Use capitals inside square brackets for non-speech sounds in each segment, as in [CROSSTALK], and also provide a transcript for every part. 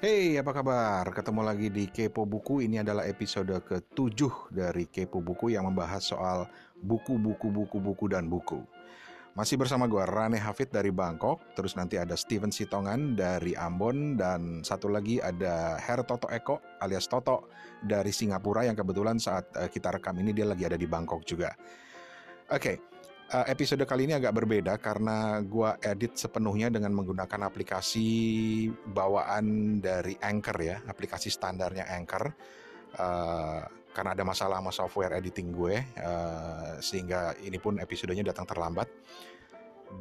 Hey, apa kabar? Ketemu lagi di Kepo Buku. Ini adalah episode ke-7 dari Kepo Buku yang membahas soal buku-buku, buku-buku, dan buku. Masih bersama gue Rane Hafid dari Bangkok, terus nanti ada Steven Sitongan dari Ambon, dan satu lagi ada Her Toto Eko alias Toto dari Singapura yang kebetulan saat eh, kita rekam ini dia lagi ada di Bangkok juga. Oke, uh, episode kali ini agak berbeda karena gue edit sepenuhnya dengan menggunakan aplikasi bawaan dari Anchor ya, aplikasi standarnya Anchor. Uh, karena ada masalah sama software editing gue, uh, sehingga ini pun episodenya datang terlambat.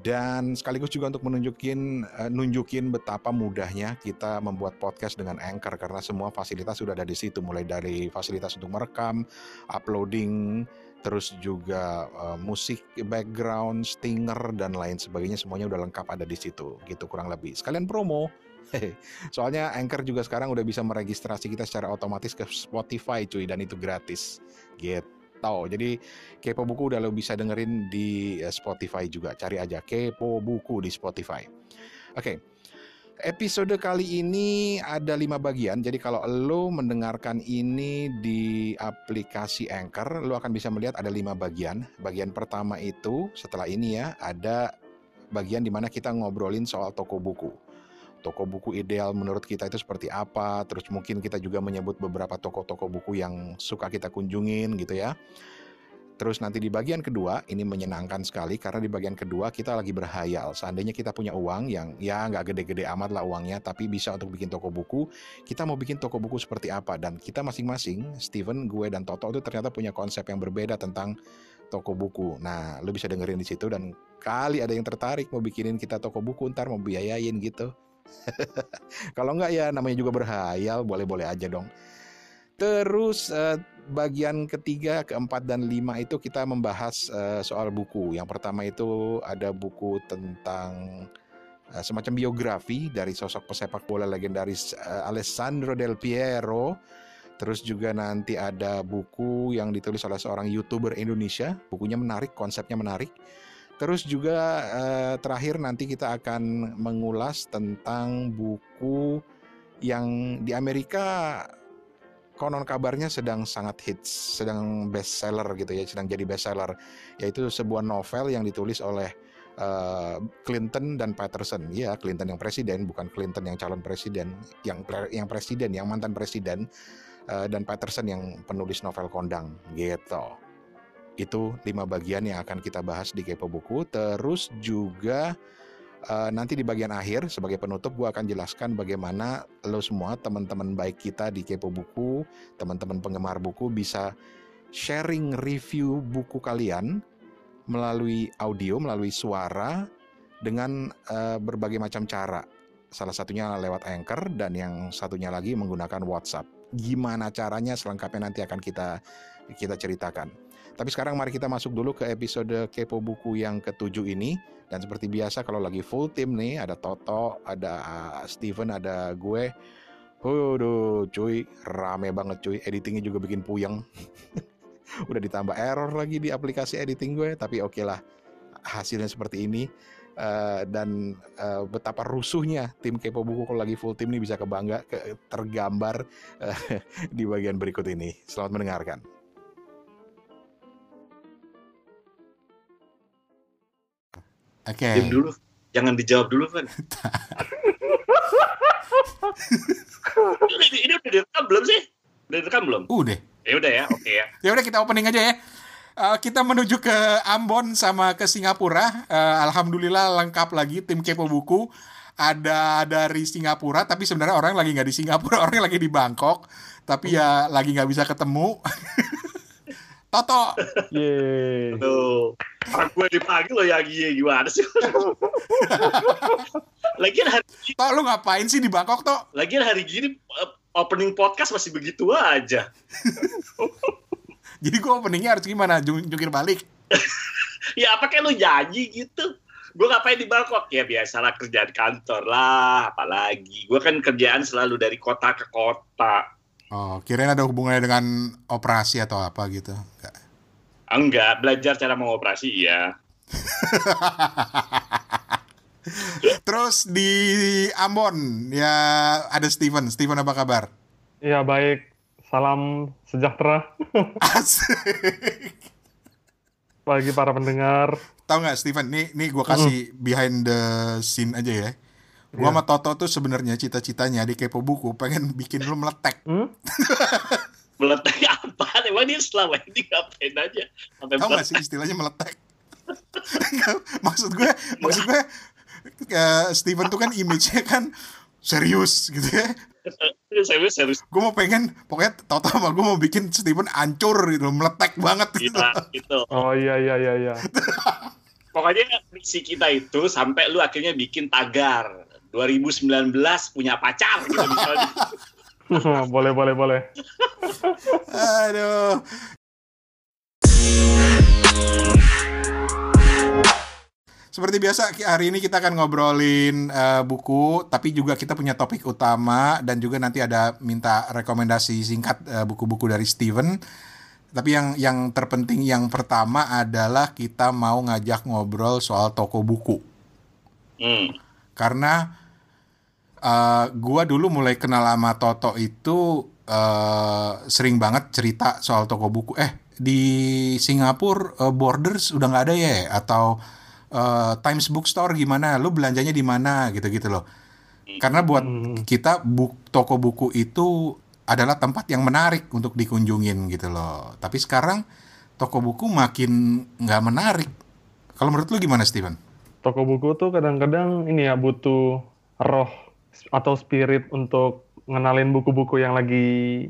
Dan sekaligus juga untuk menunjukin uh, nunjukin betapa mudahnya kita membuat podcast dengan Anchor karena semua fasilitas sudah ada di situ, mulai dari fasilitas untuk merekam, uploading, terus juga uh, musik background, stinger dan lain sebagainya semuanya udah lengkap ada di situ gitu kurang lebih. Sekalian promo. [LAUGHS] Soalnya Anchor juga sekarang udah bisa meregistrasi kita secara otomatis ke Spotify cuy dan itu gratis. Gitu. Jadi Kepo Buku udah lo bisa dengerin di eh, Spotify juga. Cari aja Kepo Buku di Spotify. Oke. Okay. Episode kali ini ada lima bagian, jadi kalau lo mendengarkan ini di aplikasi Anchor, lo akan bisa melihat ada lima bagian. Bagian pertama itu setelah ini ya, ada bagian di mana kita ngobrolin soal toko buku. Toko buku ideal menurut kita itu seperti apa, terus mungkin kita juga menyebut beberapa toko-toko buku yang suka kita kunjungin gitu ya. Terus nanti di bagian kedua ini menyenangkan sekali karena di bagian kedua kita lagi berhayal. Seandainya kita punya uang yang ya nggak gede-gede amat lah uangnya, tapi bisa untuk bikin toko buku. Kita mau bikin toko buku seperti apa? Dan kita masing-masing, Steven, gue dan Toto itu ternyata punya konsep yang berbeda tentang toko buku. Nah, lo bisa dengerin di situ dan kali ada yang tertarik mau bikinin kita toko buku, ntar mau biayain gitu. [LAUGHS] Kalau nggak ya namanya juga berhayal, boleh-boleh aja dong. Terus uh, bagian ketiga, keempat dan lima itu kita membahas uh, soal buku. Yang pertama itu ada buku tentang uh, semacam biografi dari sosok pesepak bola legendaris uh, Alessandro Del Piero. Terus juga nanti ada buku yang ditulis oleh seorang youtuber Indonesia. Bukunya menarik, konsepnya menarik. Terus juga uh, terakhir nanti kita akan mengulas tentang buku yang di Amerika konon kabarnya sedang sangat hits, sedang best seller gitu ya, sedang jadi best seller, yaitu sebuah novel yang ditulis oleh uh, Clinton dan Patterson. Ya, Clinton yang presiden, bukan Clinton yang calon presiden, yang yang presiden, yang mantan presiden, uh, dan Patterson yang penulis novel kondang gitu. Itu lima bagian yang akan kita bahas di Kepo Buku. Terus juga uh, nanti di bagian akhir sebagai penutup gue akan jelaskan bagaimana lo semua teman-teman baik kita di Kepo Buku, teman-teman penggemar buku bisa sharing review buku kalian melalui audio, melalui suara dengan uh, berbagai macam cara. Salah satunya lewat Anchor dan yang satunya lagi menggunakan WhatsApp. Gimana caranya selengkapnya nanti akan kita kita ceritakan. Tapi sekarang mari kita masuk dulu ke episode Kepo Buku yang ketujuh ini. Dan seperti biasa kalau lagi full tim nih, ada Toto, ada uh, Steven, ada gue. Waduh cuy, rame banget cuy. Editingnya juga bikin puyeng. [LAUGHS] Udah ditambah error lagi di aplikasi editing gue, tapi oke okay lah. Hasilnya seperti ini. Uh, dan uh, betapa rusuhnya tim Kepo Buku kalau lagi full tim ini bisa kebangga ke, tergambar uh, [LAUGHS] di bagian berikut ini. Selamat mendengarkan. Oke. Okay. Diam dulu. Jangan dijawab dulu, Van. ini, ini udah direkam belum sih? Udah direkam belum? Udah. Ya udah ya, oke okay ya. ya udah kita opening aja ya. Uh, kita menuju ke Ambon sama ke Singapura. Uh, Alhamdulillah lengkap lagi tim Kepo Buku. Ada dari Singapura, tapi sebenarnya orang lagi nggak di Singapura, [LAUGHS] orang lagi di Bangkok. Tapi ya lagi nggak bisa ketemu. [LAUGHS] Toto. Yeay. Tuh. Orang gue dipanggil lo ya gimana sih? [LAUGHS] Lagian hari ini... Tok, lu ngapain sih di Bangkok, Tok? Lagian hari gini eh, opening podcast masih begitu aja. [LAUGHS] Jadi gue openingnya harus gimana? Jungkir balik? [LAUGHS] ya apa kayak lu janji gitu? Gue ngapain di Bangkok? Ya biasalah kerjaan kantor lah, apalagi. Gue kan kerjaan selalu dari kota ke kota Oh, kirain ada hubungannya dengan operasi atau apa gitu? Enggak. Enggak, belajar cara mengoperasi iya. [LAUGHS] Terus di Ambon ya ada Steven. Steven apa kabar? Iya baik. Salam sejahtera [LAUGHS] Asik. bagi para pendengar. Tahu nggak Steven? Nih nih gue kasih behind the scene aja ya. Gua Iya. sama Toto tuh sebenarnya cita-citanya di Kepo Buku pengen bikin lu meletek. Hmm? [LAUGHS] Meletak apa? Emang dia selama ini ngapain aja? Sampai Tahu nggak sih istilahnya meletek? [LAUGHS] Maksud gue, maksud gue, eh, Steven tuh kan image-nya kan serius gitu ya. serius serius Gue mau pengen, pokoknya Toto sama gue mau bikin Steven hancur gitu, meletek banget gitu. kita gitu. Oh iya iya iya iya. [LAUGHS] Pokoknya misi kita itu sampai lu akhirnya bikin tagar 2019 punya pacar gitu misalnya. [LAUGHS] boleh boleh boleh. Aduh. Seperti biasa hari ini kita akan ngobrolin eh, buku, tapi juga kita punya topik utama dan juga nanti ada minta rekomendasi singkat eh, buku-buku dari Steven. Tapi yang yang terpenting yang pertama adalah kita mau ngajak ngobrol soal toko buku. Hmm. Karena eh, gua dulu mulai kenal sama Toto itu eh, sering banget cerita soal toko buku. Eh di Singapura eh, Borders udah nggak ada ya? Atau eh, Times Bookstore gimana? Lu belanjanya di mana? Gitu-gitu loh. Karena buat Hmm. kita buk, toko buku itu adalah tempat yang menarik untuk dikunjungin gitu loh. Tapi sekarang toko buku makin nggak menarik. Kalau menurut lu gimana Steven? Toko buku tuh kadang-kadang ini ya butuh roh atau spirit untuk ngenalin buku-buku yang lagi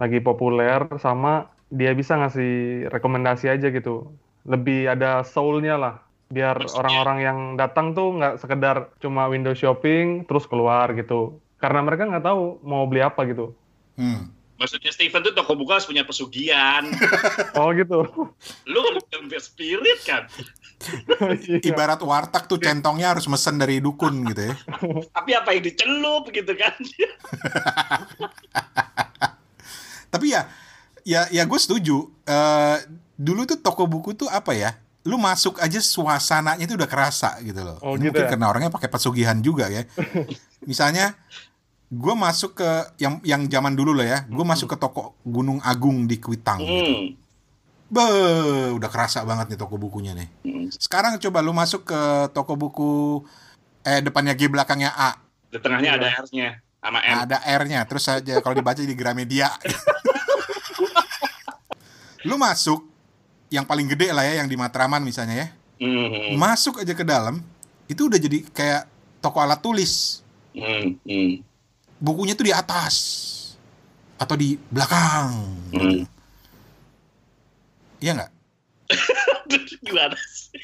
lagi populer sama dia bisa ngasih rekomendasi aja gitu. Lebih ada soul-nya lah. Biar orang-orang yang datang tuh nggak sekedar cuma window shopping terus keluar gitu. Karena mereka nggak tahu mau beli apa gitu. Hmm. Maksudnya Steven tuh toko buku harus punya pesugihan. [LAUGHS] Oh gitu. Lu lebih spirit kan. Iya. Ibarat warteg tuh centongnya harus mesen dari dukun gitu ya. [LAUGHS] Tapi apa yang dicelup gitu kan. [LAUGHS] Tapi ya, ya, ya gue setuju. Eh, dulu tuh toko buku tuh apa ya? Lu masuk aja suasananya itu udah kerasa gitu loh. Oh, gitu mungkin ya? karena orangnya pakai pesugihan juga ya. Misalnya, gue masuk ke yang yang zaman dulu lah ya. Gue masuk ke toko Gunung Agung di Kuitang. gitu. Hmm. Be, udah kerasa banget nih toko bukunya nih. Hmm. Sekarang coba lu masuk ke toko buku eh depannya G belakangnya A. Di tengahnya Iya. ada R-nya sama M. ada R-nya terus aja kalau dibaca di Gramedia [LAUGHS] lu masuk yang paling gede lah ya yang di Matraman misalnya ya Hmm. masuk aja ke dalam itu udah jadi kayak toko alat tulis Hmm. Hmm. Bukunya tuh di atas atau di belakang gitu. Hmm. iya nggak [LAUGHS] Gimana sih?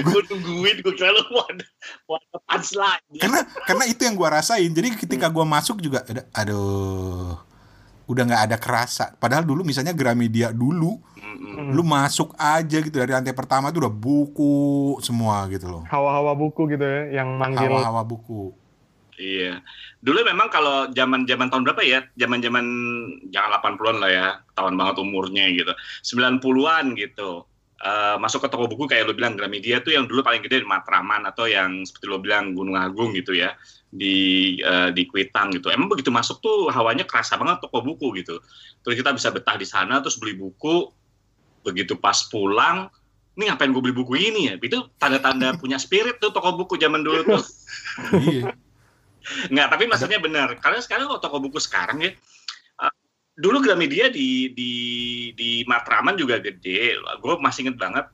Gue nungguin, gue kira lu mau ada, mau ada punchline. karena karena itu yang gua rasain jadi ketika gua masuk juga ada- aduh udah nggak ada kerasa padahal dulu misalnya Gramedia dulu Hmm. lu masuk aja gitu dari lantai pertama tuh udah buku semua gitu loh Hawa-hawa buku gitu ya yang manggil hawa-hawa buku Iya. Dulu memang kalau zaman-zaman tahun berapa ya? Zaman-zaman jangan 80-an lah ya. Tahun banget umurnya gitu. 90-an gitu. Eh, masuk ke toko buku kayak lo bilang Gramedia tuh yang dulu paling gede di Matraman atau yang seperti lo bilang Gunung Agung gitu ya di eh, di Kuitang gitu. Emang begitu masuk tuh hawanya kerasa banget toko buku gitu. Terus kita bisa betah di sana terus beli buku. Begitu pas pulang, ini ngapain gue beli buku ini ya? Itu tanda-tanda [LAUGHS] punya spirit tuh toko buku zaman dulu tuh. Iya Nggak, tapi maksudnya benar. Karena sekarang kalau toko buku sekarang ya, uh, dulu Gramedia di di di Matraman juga gede. Gue masih inget banget.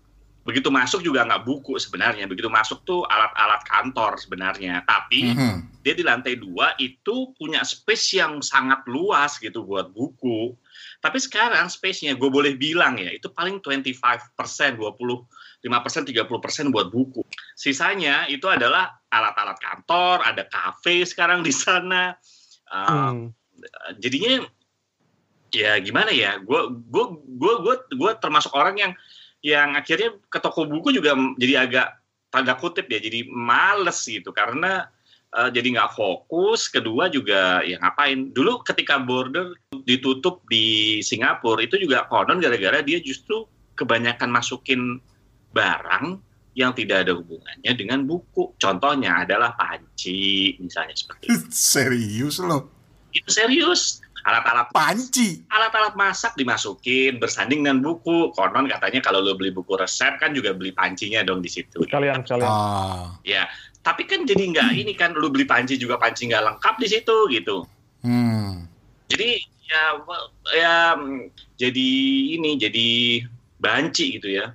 Begitu masuk juga nggak buku sebenarnya. Begitu masuk tuh alat-alat kantor sebenarnya. Tapi Mhm. dia di lantai dua itu punya space yang sangat luas gitu buat buku. Tapi sekarang space-nya gue boleh bilang ya, itu paling 25%, 25%, 30% buat buku. Sisanya itu adalah alat-alat kantor, ada kafe sekarang di sana. Uh, Hmm. jadinya ya gimana ya gue gue gue gue gue termasuk orang yang yang akhirnya ke toko buku juga jadi agak tanda kutip ya jadi males gitu karena eh, jadi nggak fokus kedua juga ya ngapain dulu ketika border ditutup di Singapura itu juga konon gara-gara dia justru kebanyakan masukin barang yang tidak ada hubungannya dengan buku. Contohnya adalah panci, misalnya seperti itu. [LAUGHS] Serius loh. Itu serius. Alat-alat Panci. alat-alat masak dimasukin bersanding dengan buku. Konon katanya kalau lo beli buku resep kan juga beli pancinya dong di situ. Sekalian sekalian. Ah. Ya, tapi kan jadi nggak ini kan lo beli panci juga panci nggak lengkap di situ gitu. Hmm. Jadi ya ya jadi ini jadi banci gitu ya.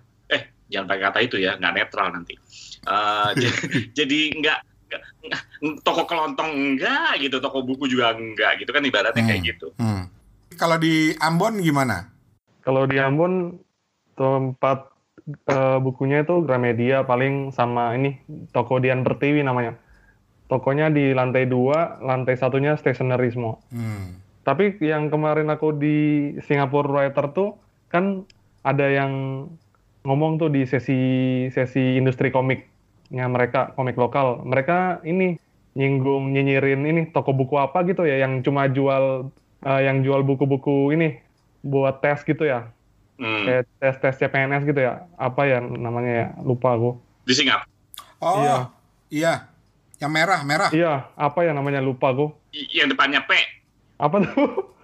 Jangan pakai kata itu ya, nggak netral nanti. Eh, [LAUGHS] jadi, nggak toko kelontong enggak gitu, toko buku juga enggak gitu kan ibaratnya kayak Hmm. gitu. Hmm. Kalau di Ambon gimana? Kalau di Ambon tempat eh, bukunya itu Gramedia paling sama ini toko Dian Pertiwi namanya. Tokonya di lantai dua, lantai satunya stationery semua. Hmm. Tapi yang kemarin aku di Singapore Writer tuh kan ada yang ngomong tuh di sesi sesi industri komiknya mereka komik lokal. Mereka ini nyinggung nyinyirin ini toko buku apa gitu ya yang cuma jual eh, yang jual buku-buku ini buat tes gitu ya. Hmm. Kayak tes-tes CPNS gitu ya. Apa ya namanya ya? Lupa aku. Di Singapura Oh, Iya. iya. Yang merah, merah. Iya, apa ya namanya? Lupa aku. yang depannya P Apa tuh? [LAUGHS]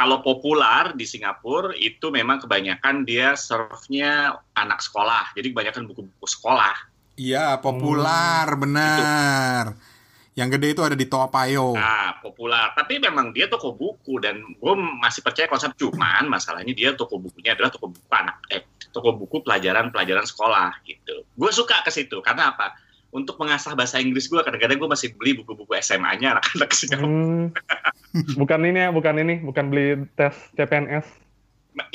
kalau populer di Singapura itu memang kebanyakan dia serve-nya anak sekolah. Jadi kebanyakan buku-buku sekolah. Iya, populer, benar. Yang gede itu ada di Toa Payoh. Nah, populer. Tapi memang dia toko buku dan gue masih percaya konsep cuman masalahnya dia toko bukunya adalah toko buku anak eh toko buku pelajaran-pelajaran sekolah gitu. Gue suka ke situ karena apa? Untuk mengasah bahasa Inggris gue kadang-kadang gue masih beli buku-buku SMA-nya anak-anak Singapura. Hmm. [LAUGHS] bukan ini ya, bukan ini, bukan beli tes CPNS.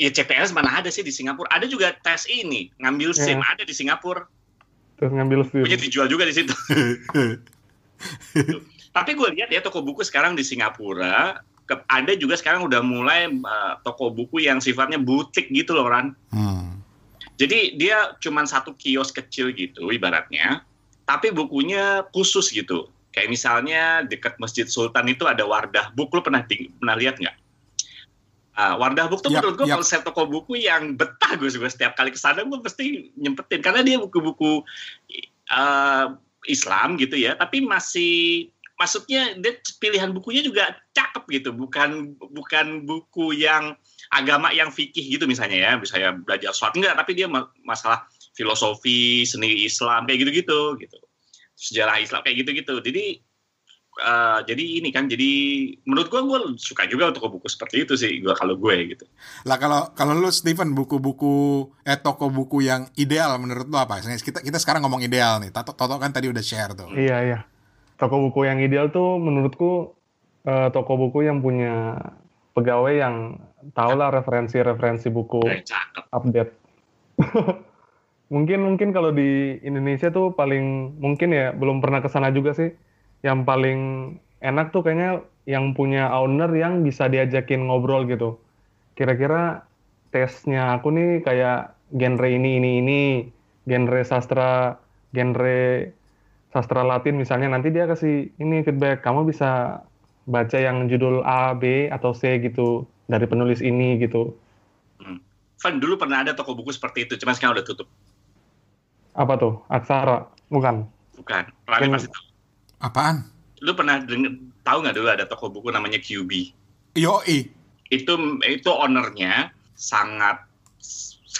Ya CPNS mana ada sih di Singapura? Ada juga tes ini, ngambil SIM Ya. ada di Singapura. Terus ngambil SIM. Punya dijual juga di situ. [LAUGHS] Tapi gue lihat ya toko buku sekarang di Singapura ke- ada juga sekarang udah mulai uh, toko buku yang sifatnya butik gitu loh Ran. Hmm. Jadi dia cuman satu kios kecil gitu ibaratnya, tapi bukunya khusus gitu. Kayak misalnya dekat Masjid Sultan itu ada Wardah Book, lu pernah pernah lihat nggak? Ah, Wardah Book tuh Yap, menurut gue yap. konsep toko buku yang betah gue gue setiap kali ke sana gue pasti nyempetin. Karena dia buku-buku eh, Islam gitu ya, tapi masih maksudnya dia pilihan bukunya juga cakep gitu, bukan bukan buku yang agama yang fikih gitu misalnya ya, misalnya belajar sholat. Enggak, tapi dia ma- masalah filosofi, seni Islam kayak gitu-gitu gitu. Sejarah Islam kayak gitu-gitu. Jadi eh, jadi ini kan jadi menurut gua gua suka juga untuk buku seperti itu sih gua kalau gue gitu. Lah kalau kalau lu Steven buku-buku eh toko buku yang ideal menurut lu apa? Kita kita sekarang ngomong ideal nih. Toto, Toto kan tadi udah share tuh. Iya, iya. Toko buku yang ideal tuh menurutku eh, toko buku yang punya pegawai yang tahu lah referensi-referensi buku cakep. update. [LAUGHS] mungkin mungkin kalau di Indonesia tuh paling mungkin ya belum pernah ke sana juga sih. Yang paling enak tuh kayaknya yang punya owner yang bisa diajakin ngobrol gitu. Kira-kira tesnya aku nih kayak genre ini ini ini, genre sastra, genre sastra Latin misalnya nanti dia kasih ini feedback kamu bisa baca yang judul A, B atau C gitu dari penulis ini gitu. Van dulu pernah ada toko buku seperti itu, cuma sekarang udah tutup. Apa tuh? Aksara? Bukan. Bukan. Rani pasti tahu. Apaan? Lu pernah denger, tahu nggak dulu ada toko buku namanya QB? Yoi. Itu itu ownernya sangat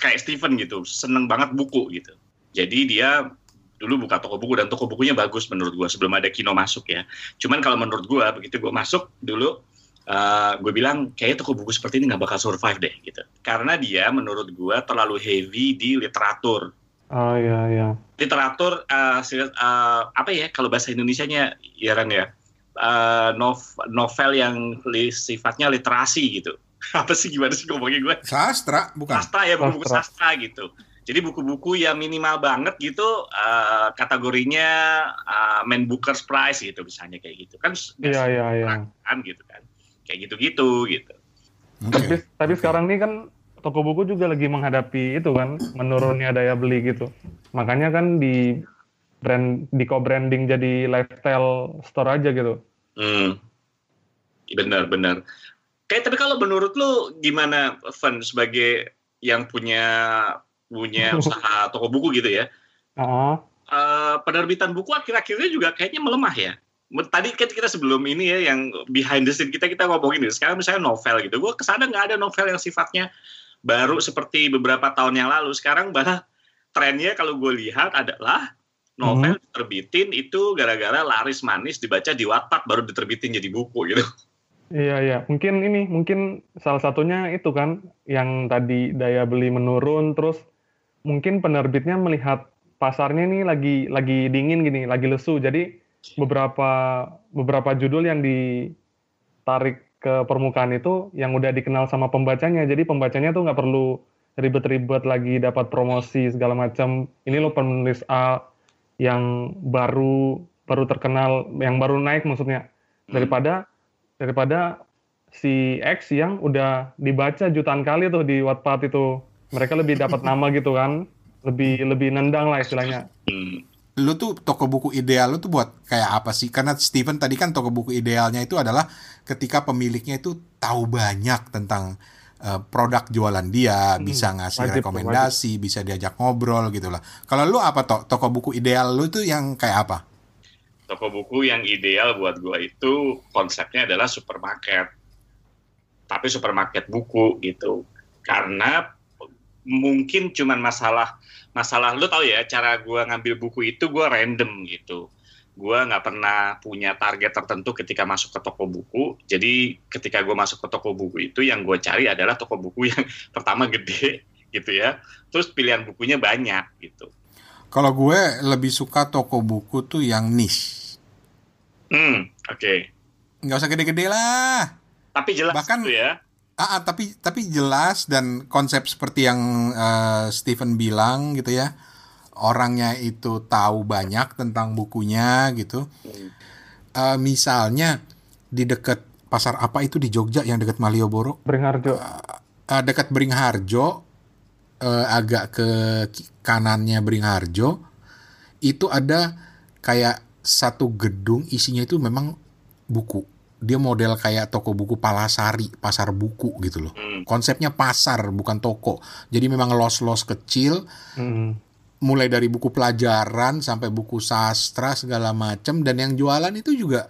kayak Steven gitu, seneng banget buku gitu. Jadi dia dulu buka toko buku dan toko bukunya bagus menurut gua sebelum ada Kino masuk ya. Cuman kalau menurut gua begitu gua masuk dulu eh gue bilang kayaknya toko buku seperti ini nggak bakal survive deh gitu. Karena dia menurut gua terlalu heavy di literatur. Oh iya iya. literatur eh, si- eh, apa ya kalau bahasa Indonesianya ya Ran ya Eh, nov- novel yang li- sifatnya literasi gitu [LAUGHS] apa sih gimana sih ngomongnya gue Sastra, bukan? sastra ya buku-buku Sastra. sastra gitu jadi buku-buku yang minimal banget gitu eh, kategorinya eh, main bookers prize gitu misalnya kayak gitu kan Iya iya iya. kan gitu kan kayak gitu-gitu gitu Oke. Tapi tapi sekarang nih kan toko buku juga lagi menghadapi itu kan menurunnya daya beli gitu. Makanya kan di brand di co-branding jadi lifestyle store aja gitu. Hmm. Benar-benar. Kayak tapi kalau menurut lu gimana Van sebagai yang punya punya [LAUGHS] usaha toko buku gitu ya. Ah, Eh, penerbitan buku akhir-akhirnya juga kayaknya melemah ya. Tadi kan kita sebelum ini ya yang behind the scene kita kita ngomongin ini. Sekarang misalnya novel gitu. Gue ke sana nggak ada novel yang sifatnya baru seperti beberapa tahun yang lalu. Sekarang malah trennya kalau gue lihat adalah novel terbitin itu gara-gara laris manis dibaca di Wattpad baru diterbitin jadi buku gitu. Iya iya, mungkin ini mungkin salah satunya itu kan yang tadi daya beli menurun terus mungkin penerbitnya melihat pasarnya ini lagi lagi dingin gini, lagi lesu. Jadi beberapa beberapa judul yang ditarik ke permukaan itu yang udah dikenal sama pembacanya. Jadi pembacanya tuh nggak perlu ribet-ribet lagi dapat promosi segala macam. Ini lo penulis A yang baru baru terkenal, yang baru naik maksudnya daripada daripada si X yang udah dibaca jutaan kali tuh di Wattpad itu. Mereka lebih dapat nama gitu kan, lebih lebih nendang lah istilahnya. Hmm. Lu tuh toko buku ideal lu tuh buat kayak apa sih? Karena Steven tadi kan toko buku idealnya itu adalah ketika pemiliknya itu tahu banyak tentang eh, produk jualan dia, bisa ngasih wajib rekomendasi, bisa diajak ngobrol gitu lah. Kalau lu apa toh toko buku ideal lu tuh yang kayak apa? Toko buku yang ideal buat gue itu konsepnya adalah supermarket. Tapi supermarket buku gitu. Karena mungkin cuman masalah masalah lu tahu ya cara gue ngambil buku itu gue random gitu. Gue nggak pernah punya target tertentu ketika masuk ke toko buku. Jadi ketika gue masuk ke toko buku itu yang gue cari adalah toko buku yang [LAUGHS] pertama gede gitu ya. Terus pilihan bukunya banyak gitu. Kalau gue lebih suka toko buku tuh yang niche. hmm oke. Nggak usah gede-gede lah. tapi jelas Bahkan- gitu ya Ah, ah, tapi tapi jelas dan konsep seperti yang eh, Steven bilang gitu ya. Orangnya itu tahu banyak tentang bukunya gitu. Eh, misalnya di dekat pasar apa itu di Jogja yang dekat Malioboro, Beringharjo. Eh, dekat Beringharjo, eh, agak ke kanannya Beringharjo, itu ada kayak satu gedung isinya itu memang buku. Dia model kayak toko buku Palasari, pasar buku gitu loh. Hmm. Konsepnya pasar bukan toko. Jadi memang los-los kecil, Mm. mulai dari buku pelajaran sampai buku sastra segala macam dan yang jualan itu juga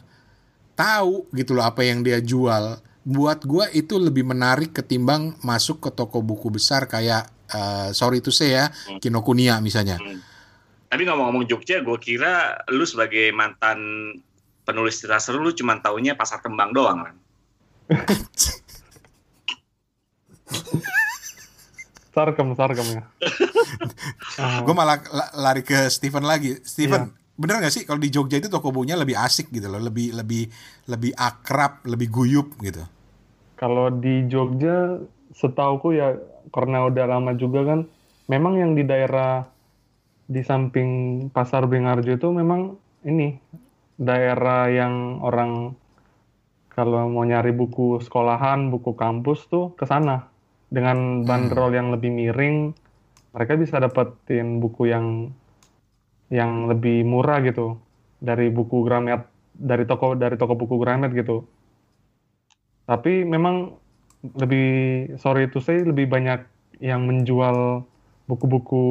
tahu gitu loh apa yang dia jual. Buat gua itu lebih menarik ketimbang masuk ke toko buku besar kayak eh, sorry to say ya, Kinokuniya misalnya. Hmm. Tapi ngomong-ngomong Jogja, gue kira lu sebagai mantan penulis cerita seru, lu cuma taunya pasar kembang doang kan? [LAUGHS] Sarkem, sarkem ya. [LAUGHS] Gue malah la- lari ke Steven lagi. Steven, bener gak sih kalau di Jogja itu toko bukunya lebih asik gitu loh, lebih lebih lebih akrab, lebih guyup gitu. Kalau di Jogja, setauku ya karena udah lama juga kan, memang yang di daerah di samping Pasar Beringharjo itu memang ini daerah yang orang kalau mau nyari buku sekolahan, buku kampus tuh ke sana dengan bandrol yang lebih miring, mereka bisa dapetin buku yang yang lebih murah gitu dari buku Gramet dari toko dari toko buku Gramet gitu. Tapi memang lebih sorry to say lebih banyak yang menjual buku-buku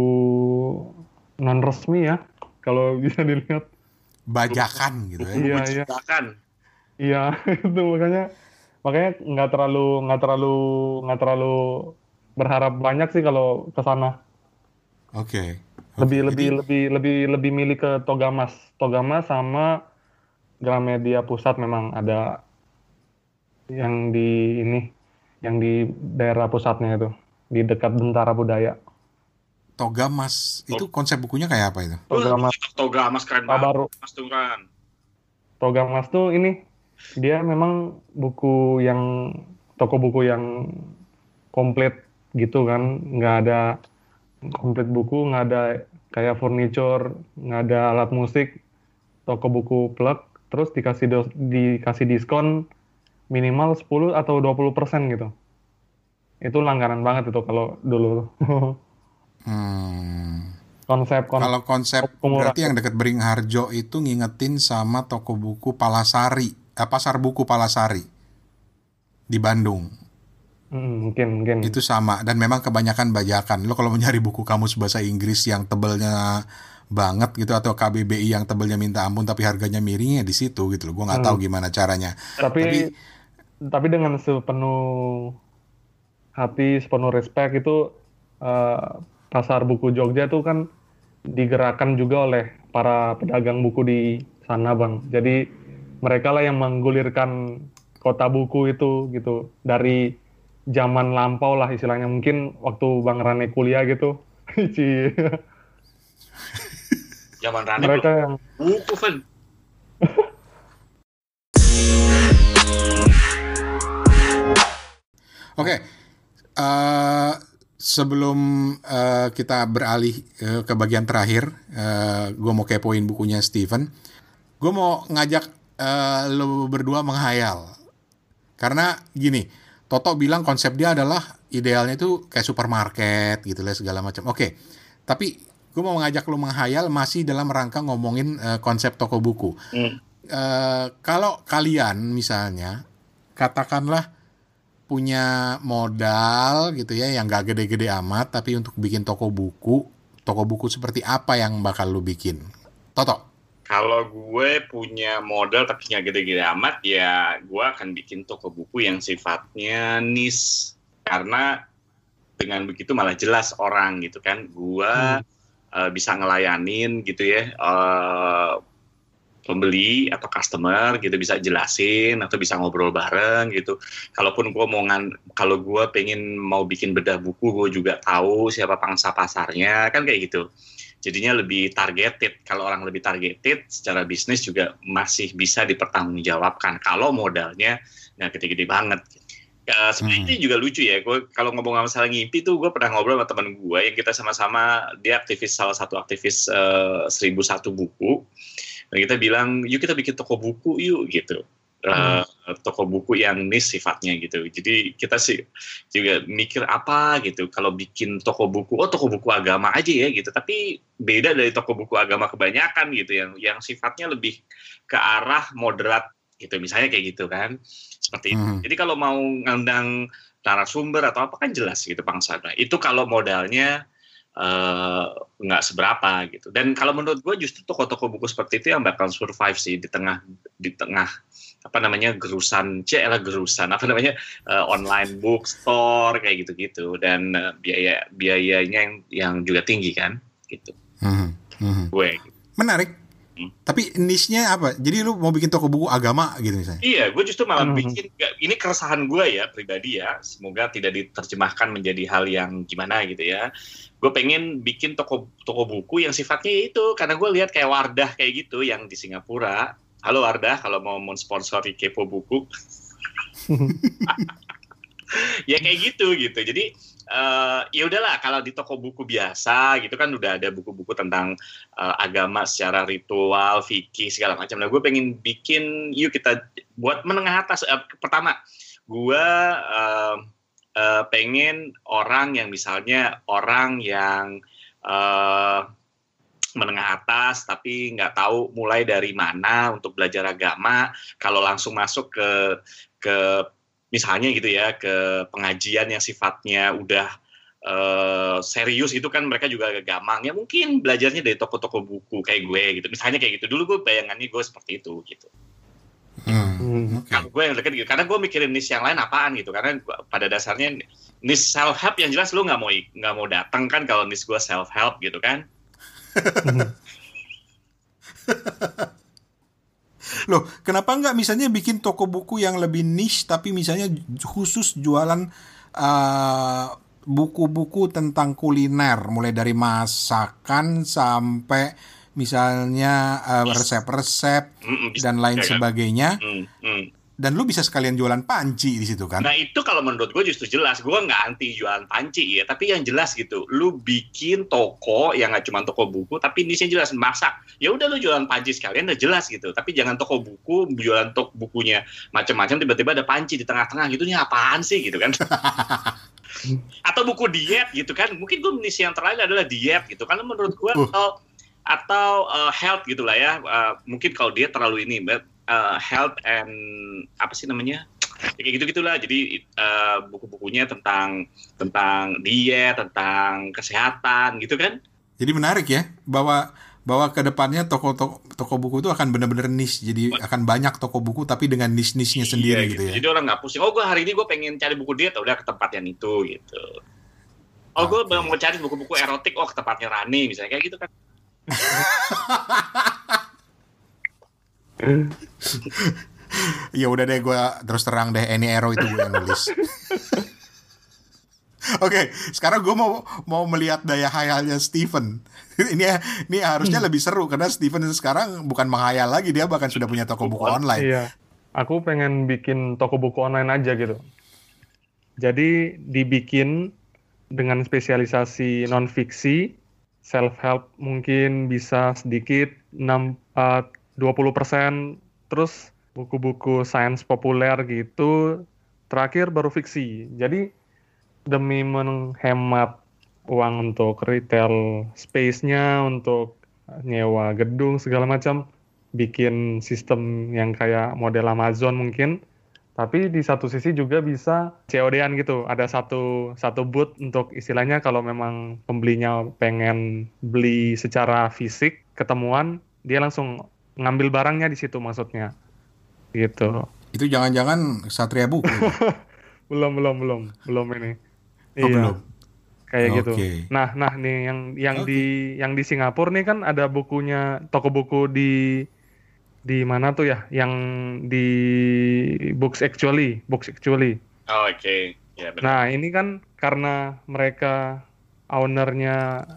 non resmi ya kalau [LAUGHS] bisa dilihat. Bajakan gitu ya. Iya, iya. Iya, [LAUGHS] itu makanya makanya nggak terlalu nggak terlalu nggak terlalu berharap banyak sih kalau ke sana. Oke. Lebih Oke, lebih jadi- lebih lebih lebih milih ke Togamas. Togamas sama Gramedia Pusat memang ada yang di ini yang di daerah pusatnya itu di dekat Bentara Budaya. Toga Mas itu konsep bukunya kayak apa itu? Togamas. Toga mas keren banget. Baru. mas Turan. Togamas tuh ini dia memang buku yang toko buku yang komplit gitu kan. Nggak ada komplit buku nggak ada kayak furniture nggak ada alat musik. Toko buku plug terus dikasih dos- dikasih diskon minimal 10 atau 20 persen gitu. Itu langganan banget itu kalau dulu [LAUGHS] Hmm. konsep konsep Kalau konsep berarti yang dekat Beringharjo itu ngingetin sama toko buku Palasari, eh, pasar buku Palasari di Bandung. Hmm, mungkin mungkin Itu sama dan memang kebanyakan bajakan. Lo kalau mau nyari buku kamus bahasa Inggris yang tebelnya banget gitu atau KBBI yang tebelnya minta ampun tapi harganya miringnya di situ gitu loh. Gue nggak Hmm. tahu gimana caranya. Tapi, Tapi- tapi dengan sepenuh hati, sepenuh respect itu eh, pasar buku Jogja tuh kan digerakkan juga oleh para pedagang buku di sana, Bang. Jadi mereka lah yang menggulirkan kota buku itu gitu dari zaman lampau lah istilahnya. Mungkin waktu Bang Rane kuliah gitu. [LAUGHS] Zaman Rani mereka yang buku Fen. [LAUGHS] Oke, eh, sebelum eh, kita beralih eh, ke bagian terakhir, gue mau kepoin bukunya Steven. Gue mau ngajak eh, lo berdua menghayal, karena gini, Toto bilang konsep dia adalah idealnya itu kayak supermarket gitu lah segala macam. Oke, tapi gue mau ngajak lo menghayal masih dalam rangka ngomongin eh, konsep toko buku. Hmm. Eh, kalau kalian misalnya katakanlah punya modal gitu ya yang gak gede-gede amat tapi untuk bikin toko buku toko buku seperti apa yang bakal lu bikin Toto Kalau gue punya modal tapi nggak gede-gede amat, ya gue akan bikin toko buku yang sifatnya niche. Karena dengan begitu malah jelas orang gitu kan. Gue eh, bisa ngelayanin gitu ya eh, pembeli atau customer gitu bisa jelasin atau bisa ngobrol bareng gitu. Kalaupun gue mau ngan, kalau gue pengen mau bikin bedah buku, gue juga tahu siapa pangsa pasarnya kan kayak gitu jadinya lebih targeted. Kalau orang lebih targeted, secara bisnis juga masih bisa dipertanggungjawabkan. Kalau modalnya nggak gede-gede banget. Ya, sebenarnya Hmm. ini juga lucu ya. Gue kalau ngomong masalah ngimpi tuh, gue pernah ngobrol sama teman gue yang kita sama-sama dia aktivis salah satu aktivis eh, seribu satu buku. Dan kita bilang, yuk kita bikin toko buku yuk gitu. Eh, toko buku yang niche sifatnya gitu. Jadi kita sih juga mikir apa gitu kalau bikin toko buku oh toko buku agama aja ya gitu tapi beda dari toko buku agama kebanyakan gitu yang yang sifatnya lebih ke arah moderat gitu misalnya kayak gitu kan seperti itu Hmm. jadi kalau mau ngundang narasumber atau apa kan jelas gitu bangsa nah, itu kalau modalnya eh, nggak seberapa gitu. Dan kalau menurut gue justru toko-toko buku seperti itu yang bakal survive sih di tengah di tengah apa namanya gerusan c lah gerusan apa namanya eh, online bookstore kayak gitu-gitu. Dan eh, biaya biayanya yang yang juga tinggi kan gitu. Mhm, mhm. gue menarik Hmm. tapi niche-nya apa? Jadi lu mau bikin toko buku agama gitu misalnya? Iya gue justru malah Hmm. bikin ini keresahan gue ya pribadi ya. Semoga tidak diterjemahkan menjadi hal yang gimana gitu ya. Gue pengen bikin toko toko buku yang sifatnya itu karena gue lihat kayak Wardah kayak gitu yang di Singapura. Halo Wardah kalau mau mensponsori kepo buku. [LAUGHS] [LAUGHS] Ya kayak gitu gitu. Jadi eh, ya udahlah kalau di toko buku biasa gitu kan udah ada buku-buku tentang eh, agama secara ritual fikih segala macam. Nah gue pengen bikin yuk kita buat menengah atas. Eh, pertama gue eh, eh, pengen orang yang misalnya orang yang eh, menengah atas tapi nggak tahu mulai dari mana untuk belajar agama kalau langsung masuk ke ke misalnya gitu ya ke pengajian yang sifatnya udah eh, serius itu kan mereka juga agak gampang ya mungkin belajarnya dari toko-toko buku kayak gue gitu. Misalnya kayak gitu. Dulu gue bayangannya gue seperti itu gitu. Hmm, Hmm. kalau gue yang dekat gitu. Karena gue mikirin niche yang lain apaan gitu. Karena gua- pada dasarnya niche self help yang jelas lu nggak mau nggak mau datang kan kalau niche gue self help gitu kan [LAUGHS] Loh, kenapa nggak misalnya bikin toko buku yang lebih niche tapi misalnya khusus jualan eh, buku-buku tentang kuliner, mulai dari masakan sampai misalnya eh, resep-resep Mm, mm, dan lain ya kan? sebagainya. Mm, mm. Dan lu bisa sekalian jualan panci di situ kan? Nah itu kalau menurut gue justru jelas, gue nggak anti jualan panci ya, tapi yang jelas gitu, lu bikin toko yang nggak cuma toko buku, tapi ini jelas masak. Ya udah lu jualan panci sekalian, udah jelas gitu. Tapi jangan toko buku, jualan toko bukunya macam-macam, tiba-tiba ada panci di tengah-tengah gitu, ini apaan sih gitu kan? [LAUGHS] Atau buku diet gitu kan? Mungkin gue misi yang terakhir adalah diet gitu, karena menurut gue Uh. atau atau uh, health gitulah ya, Uh, mungkin kalau diet terlalu ini, but, uh, health and apa sih namanya? Ya, kayak gitu gitulah jadi eh, buku-bukunya tentang tentang diet tentang kesehatan gitu kan Jadi menarik ya bahwa bahwa ke depannya toko toko, toko buku itu akan benar-benar niche jadi akan banyak toko buku tapi dengan niche niche nya sendiri Iya, gitu ya Jadi orang nggak pusing. Oh, gue hari ini gue pengen cari buku dia, udah ke tempat yang itu gitu. Oh, gue Oke. mau cari buku-buku erotik, oh ke tempatnya Rani misalnya kayak gitu kan. [LAUGHS] [LAUGHS] ya udah deh gue terus terang deh Any Arrow itu gue yang nulis [LAUGHS] Oke, sekarang gue mau mau melihat daya hayalnya Steven. [LAUGHS] ini ini harusnya lebih seru karena Steven sekarang bukan menghayal lagi dia bahkan sudah punya toko buku online. Iya. Aku pengen bikin toko buku online aja gitu. Jadi dibikin dengan spesialisasi non fiksi, self help mungkin bisa sedikit 6 eh, 20%, terus buku-buku sains populer gitu, terakhir baru fiksi. Jadi demi menghemat uang untuk retail space-nya, untuk nyewa gedung segala macam, bikin sistem yang kayak model Amazon mungkin. Tapi di satu sisi juga bisa COD-an gitu. Ada satu satu booth untuk istilahnya kalau memang pembelinya pengen beli secara fisik, ketemuan, dia langsung ngambil barangnya di situ maksudnya. Gitu. Itu jangan-jangan Satria Buku. [LAUGHS] Belum belum belum belum ini. Oh, belum. Kayak Oke. gitu. Nah, nah nih yang yang Oke. di yang di Singapura nih kan ada bukunya toko buku di di mana tuh ya? Yang di Books Actually, Books Actually. Oh, Oke, ya benar. Nah, ini kan karena mereka ownernya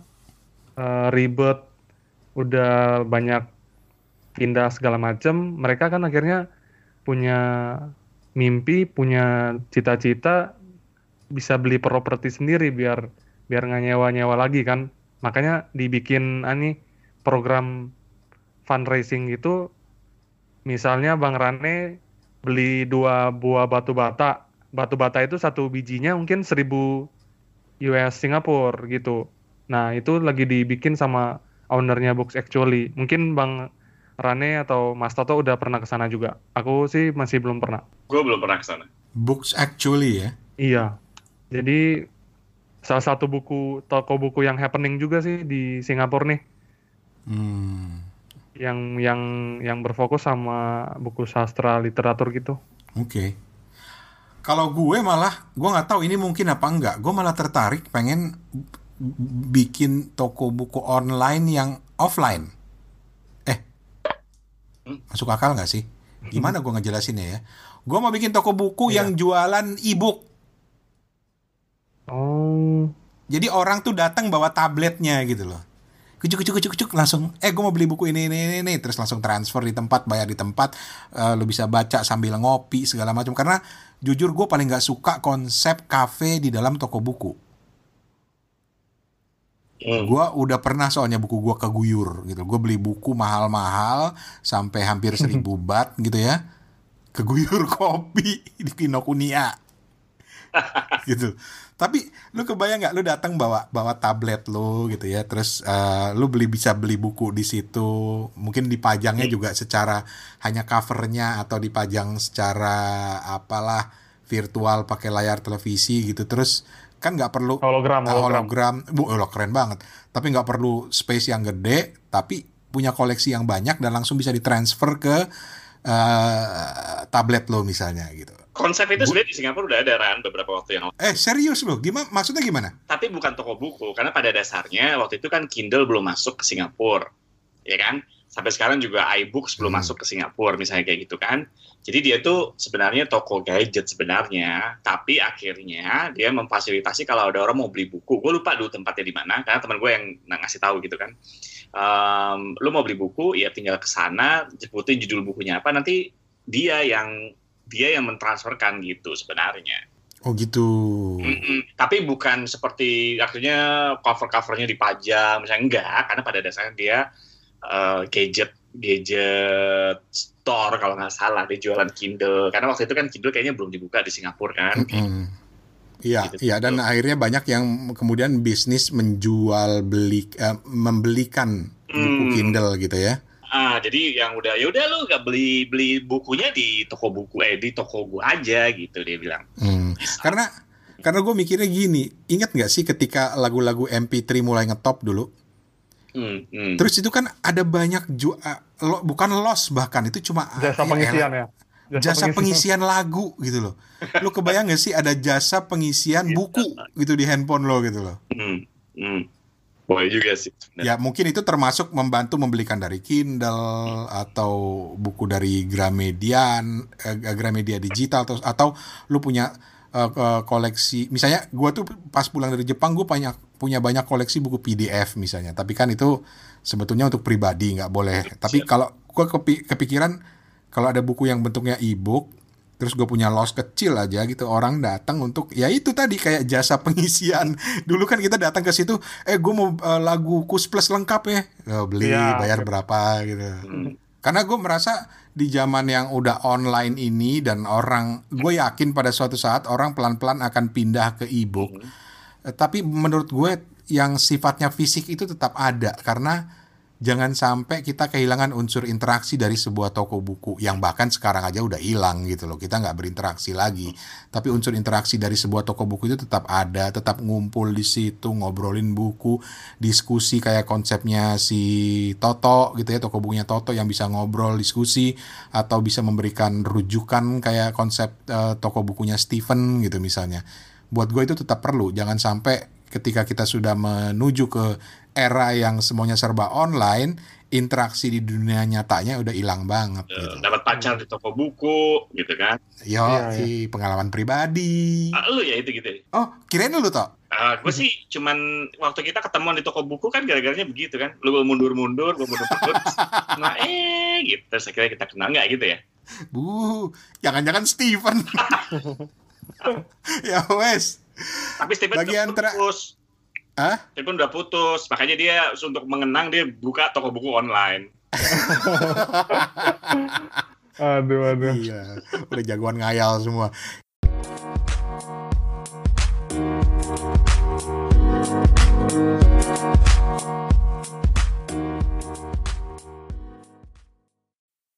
eh, ribet, udah banyak pindah segala macam, mereka kan akhirnya punya mimpi, punya cita-cita bisa beli properti sendiri biar biar nggak nyewa-nyewa lagi kan. Makanya dibikin ani program fundraising gitu. Misalnya Bang Rane beli dua buah batu bata. Batu bata itu satu bijinya mungkin 1000 US Singapura gitu. Nah, itu lagi dibikin sama ownernya Books Actually. Mungkin Bang Rane atau Mas Toto udah pernah ke sana juga. Aku sih masih belum pernah. Gue belum pernah ke sana. Books actually ya. Iya. Jadi salah satu buku toko buku yang happening juga sih di Singapura nih, Hmm. yang yang yang berfokus sama buku sastra literatur gitu. Oke. Kalau gue malah, gue nggak tahu ini mungkin apa enggak. Gue malah tertarik pengen bikin toko buku online yang offline. Masuk akal nggak sih? Gimana gue ngejelasinnya ya? Gue mau bikin toko buku Iya. yang jualan e-book. Oh, Jadi orang tuh datang bawa tabletnya gitu loh. Kucuk kucuk kucuk kucuk langsung eh gue mau beli buku ini ini ini, ini. terus langsung transfer di tempat bayar di tempat Eh, lu bisa baca sambil ngopi segala macam karena jujur gue paling nggak suka konsep kafe di dalam toko buku. Hmm. Gue udah pernah soalnya buku gue keguyur gitu. Gue beli buku mahal-mahal sampai hampir [LAUGHS] seribu bat gitu ya. Keguyur [LAUGHS] kopi di Kinokuniya gitu. Tapi lu kebayang nggak lu datang bawa bawa tablet lu gitu ya, terus eh, lu beli bisa beli buku di situ, mungkin dipajangnya juga secara hanya covernya atau dipajang secara apalah virtual pakai layar televisi gitu, terus kan nggak perlu hologram, Ah, hologram. hologram, bu, oh, keren banget. Tapi nggak perlu space yang gede, tapi punya koleksi yang banyak dan langsung bisa ditransfer ke eh, tablet lo misalnya gitu. Konsep itu sebenarnya di Singapura udah ada Ran beberapa waktu yang lalu. Eh serius lo? Gimana? Maksudnya gimana? Tapi bukan toko buku karena pada dasarnya waktu itu kan Kindle belum masuk ke Singapura, ya kan? Sampai sekarang juga iBooks belum Hmm. masuk ke Singapura misalnya kayak gitu kan. Jadi dia tuh sebenarnya toko gadget sebenarnya, tapi akhirnya dia memfasilitasi kalau ada orang mau beli buku. Gue lupa dulu tempatnya di mana karena teman gue yang ngasih tahu gitu kan. Ehm, lu mau beli buku ya tinggal ke sana, sebutin judul bukunya apa nanti dia yang dia yang mentransferkan gitu sebenarnya. Oh gitu. Mm-mm. Tapi bukan seperti akhirnya cover-covernya dipajang, misalnya enggak, karena pada dasarnya dia eh, gadget gadget store kalau nggak salah dia jualan Kindle. Karena waktu itu kan Kindle kayaknya belum dibuka di Singapura kan. Mm-mm. Iya, Gitu. iya dan akhirnya banyak yang kemudian bisnis menjual beli eh, membelikan buku Hmm. Kindle gitu ya. Ah, jadi yang udah ya udah lu nggak beli beli bukunya di toko buku eh di toko gua aja gitu dia bilang. Hmm. Karena karena gue mikirnya gini, ingat nggak sih ketika lagu-lagu MP3 mulai ngetop dulu, Hmm, hmm. Terus itu kan ada banyak ju uh, lo, bukan loss bahkan itu cuma Jasa ya pengisian elah, ya. Jasa, pengisian lagu gitu loh. [LAUGHS] Lu kebayang gak sih ada jasa pengisian buku gitu di handphone lo gitu loh. Hmm, hmm. Boleh juga sih. Ya mungkin itu termasuk membantu membelikan dari Kindle atau buku dari Gramedian, eh, Gramedia digital atau atau lu punya eh, ke- koleksi. Misalnya gua tuh pas pulang dari Jepang gue banyak punya banyak koleksi buku PDF misalnya. Tapi kan itu sebetulnya untuk pribadi nggak boleh. Tapi kalau gua kepi- kepikiran kalau ada buku yang bentuknya e-book terus gue punya loss kecil aja gitu orang datang untuk ya itu tadi kayak jasa pengisian [LAUGHS] dulu kan kita datang ke situ eh gue mau eh, lagu kus plus lengkap ya Oh, beli Iya, bayar berapa gitu Hmm. Karena gue merasa di zaman yang udah online ini dan orang gue yakin pada suatu saat orang pelan-pelan akan pindah ke e-book. Eh, tapi menurut gue yang sifatnya fisik itu tetap ada karena jangan sampai kita kehilangan unsur interaksi dari sebuah toko buku yang bahkan sekarang aja udah hilang gitu loh. Kita nggak berinteraksi lagi. Tapi unsur interaksi dari sebuah toko buku itu tetap ada tetap ngumpul di situ ngobrolin buku diskusi kayak konsepnya si Toto gitu ya toko bukunya Toto yang bisa ngobrol diskusi atau bisa memberikan rujukan kayak konsep eh, toko bukunya Stephen gitu misalnya. Buat gue itu tetap perlu. Jangan sampai ketika kita sudah menuju ke era yang semuanya serba online interaksi di dunia nyatanya udah hilang banget Eh, gitu. dapat pacar di toko buku gitu kan Yo, Iya, i, pengalaman pribadi. ah, lu ya itu gitu Oh, kirain lu toh? Ah, gue sih cuman waktu kita ketemuan di toko buku kan gara-garanya begitu kan lu mundur-mundur gue mundur-mundur [LAUGHS] nah eh gitu saya kira kita kenal nggak gitu ya Bu, jangan-jangan Steven. [LAUGHS] [LAUGHS] ya wes. tapi Stephen Bagian udah tera- putus Hah? Stephen udah putus makanya dia untuk mengenang dia buka toko buku online [LAUGHS] Aduh, aduh. Iya, udah jagoan ngayal semua.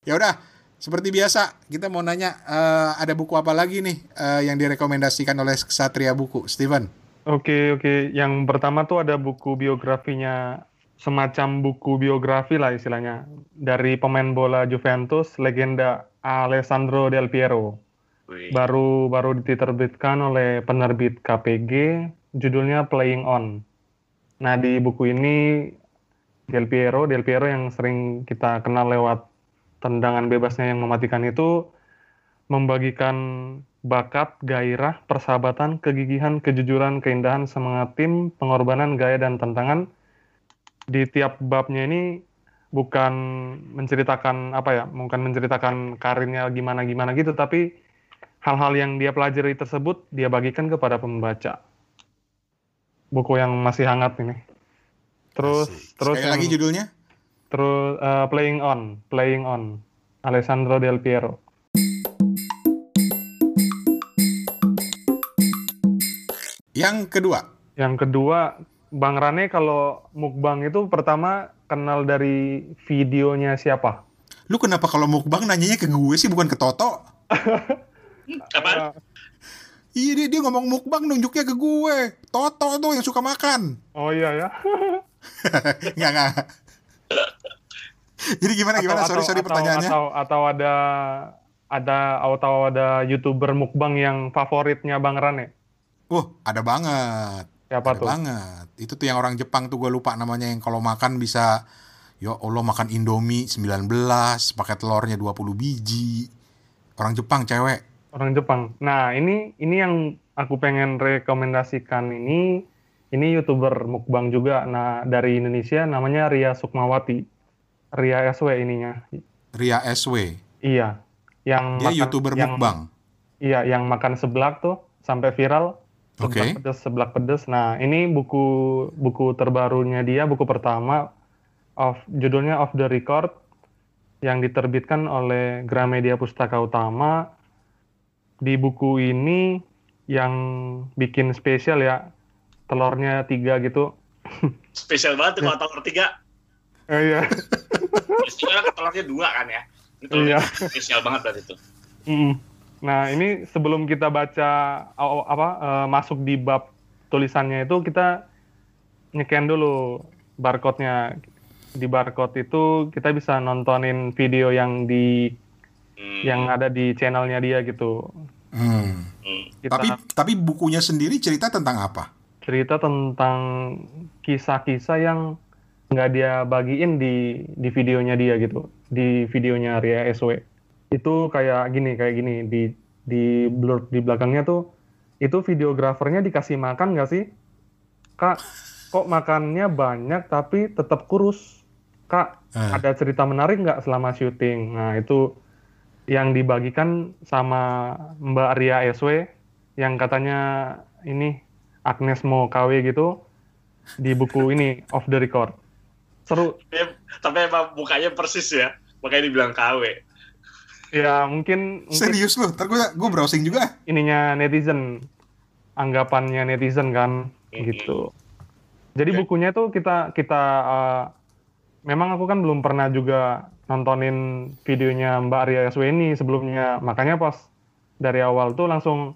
Ya udah, seperti biasa kita mau nanya eh, ada buku apa lagi nih eh, yang direkomendasikan oleh Satria Buku, Steven? Oke, oke. Yang pertama tuh ada buku biografinya, semacam buku biografi lah istilahnya, dari pemain bola Juventus, legenda Alessandro Del Piero. Wih. Baru baru diterbitkan oleh penerbit KPG, judulnya Playing On. Nah, di buku ini Del Piero, Del Piero yang sering kita kenal lewat tendangan bebasnya yang mematikan itu membagikan bakat, gairah, persahabatan, kegigihan, kejujuran, keindahan, semangat tim, pengorbanan, gaya, dan tantangan. Di tiap babnya ini bukan menceritakan apa ya, bukan menceritakan karirnya gimana-gimana gitu, tapi hal-hal yang dia pelajari tersebut dia bagikan kepada pembaca. Buku yang masih hangat ini. Terus, Asik. terus Sekali yang- lagi judulnya? terus eh, Playing On, Playing On, Alessandro Del Piero. Yang kedua, Yang kedua, Bang Rane kalau mukbang itu pertama kenal dari videonya siapa? lu kenapa kalau mukbang nanyanya ke gue sih bukan ke Toto? [LAUGHS] apa Iya dia, dia ngomong mukbang nunjuknya ke gue. Toto tuh yang suka makan. Oh iya ya. [LAUGHS] Nggak, nggak. Jadi gimana gimana? sorry sorry pertanyaannya. Atau, atau ada ada atau ada youtuber mukbang yang favoritnya Bang Rane? Wah ada banget. Siapa ada tuh? banget. Itu tuh yang orang Jepang tuh gue lupa namanya yang kalau makan bisa ya Allah makan Indomie 19 pakai telurnya 20 biji. Orang Jepang cewek. Orang Jepang. Nah, ini ini yang aku pengen rekomendasikan ini ini youtuber mukbang juga. Nah, dari Indonesia namanya Ria Sukmawati. Ria SW ininya. Ria SW. Iya. Yang Dia makan- youtuber yang, mukbang. Iya, yang makan seblak tuh sampai viral. Seblak Oke. pedes, seblak pedes. Nah, ini buku buku terbarunya dia, buku pertama of judulnya Off the Record yang diterbitkan oleh Gramedia Pustaka Utama. Di buku ini yang bikin spesial ya, telurnya tiga gitu. [LAUGHS] spesial banget tuh kalau telur tiga Eh, iya. Biasanya orang telurnya dua kan ya ini telurnya Iya. spesial banget berarti itu Mm. Nah, ini sebelum kita baca apa eh, masuk di bab tulisannya itu kita nyeken dulu barcode-nya. Di barcode itu kita bisa nontonin video yang di Hmm. yang ada di channelnya dia gitu. Hmm. Hmm. Kita Tapi tapi bukunya sendiri cerita tentang apa? cerita tentang kisah-kisah yang nggak dia bagiin di di videonya dia gitu, di videonya Ria SW. Itu kayak gini, kayak gini di di blur di belakangnya tuh itu videografernya dikasih makan nggak sih? Kak, kok makannya banyak tapi tetap kurus? Kak, Eh. ada cerita menarik nggak selama syuting? Nah, itu yang dibagikan sama Mbak Ria SW yang katanya ini Agnes mau KW gitu di buku ini off the record. Seru. Tapi- Tapi emang mukanya persis ya. Makanya dibilang KW. Ya mungkin, mungkin Serius loh, ntar gue gue browsing juga. ininya netizen, anggapannya netizen kan Mhm. gitu. Jadi Oke. bukunya tuh kita kita uh, memang aku kan belum pernah juga nontonin videonya Mbak Arya Yasweni sebelumnya, makanya pas dari awal tuh langsung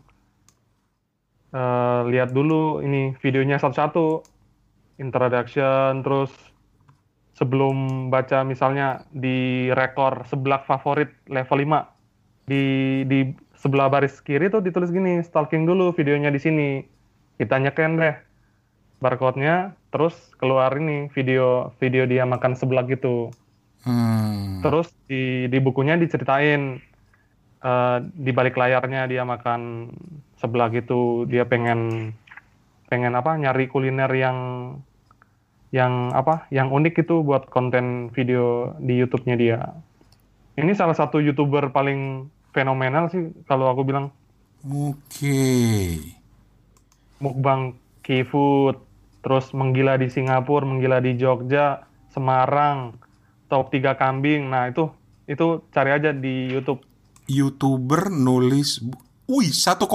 uh, lihat dulu ini videonya satu-satu, introduction, terus sebelum baca misalnya di rekor sebelah favorit level 5 di di sebelah baris kiri tuh ditulis gini stalking dulu videonya di sini. Kita nyeken deh barcode-nya terus keluar ini video video dia makan sebelah gitu. Hmm. terus di di bukunya diceritain eh, di balik layarnya dia makan sebelah gitu. Dia pengen pengen apa nyari kuliner yang yang apa yang unik itu buat konten video di YouTube-nya dia ini salah satu youtuber paling fenomenal sih kalau aku bilang Oke. mukbang K-food, terus menggila di Singapura, menggila di Jogja, Semarang, top 3 kambing. Nah, itu itu cari aja di YouTube. YouTuber nulis Wih, 1,4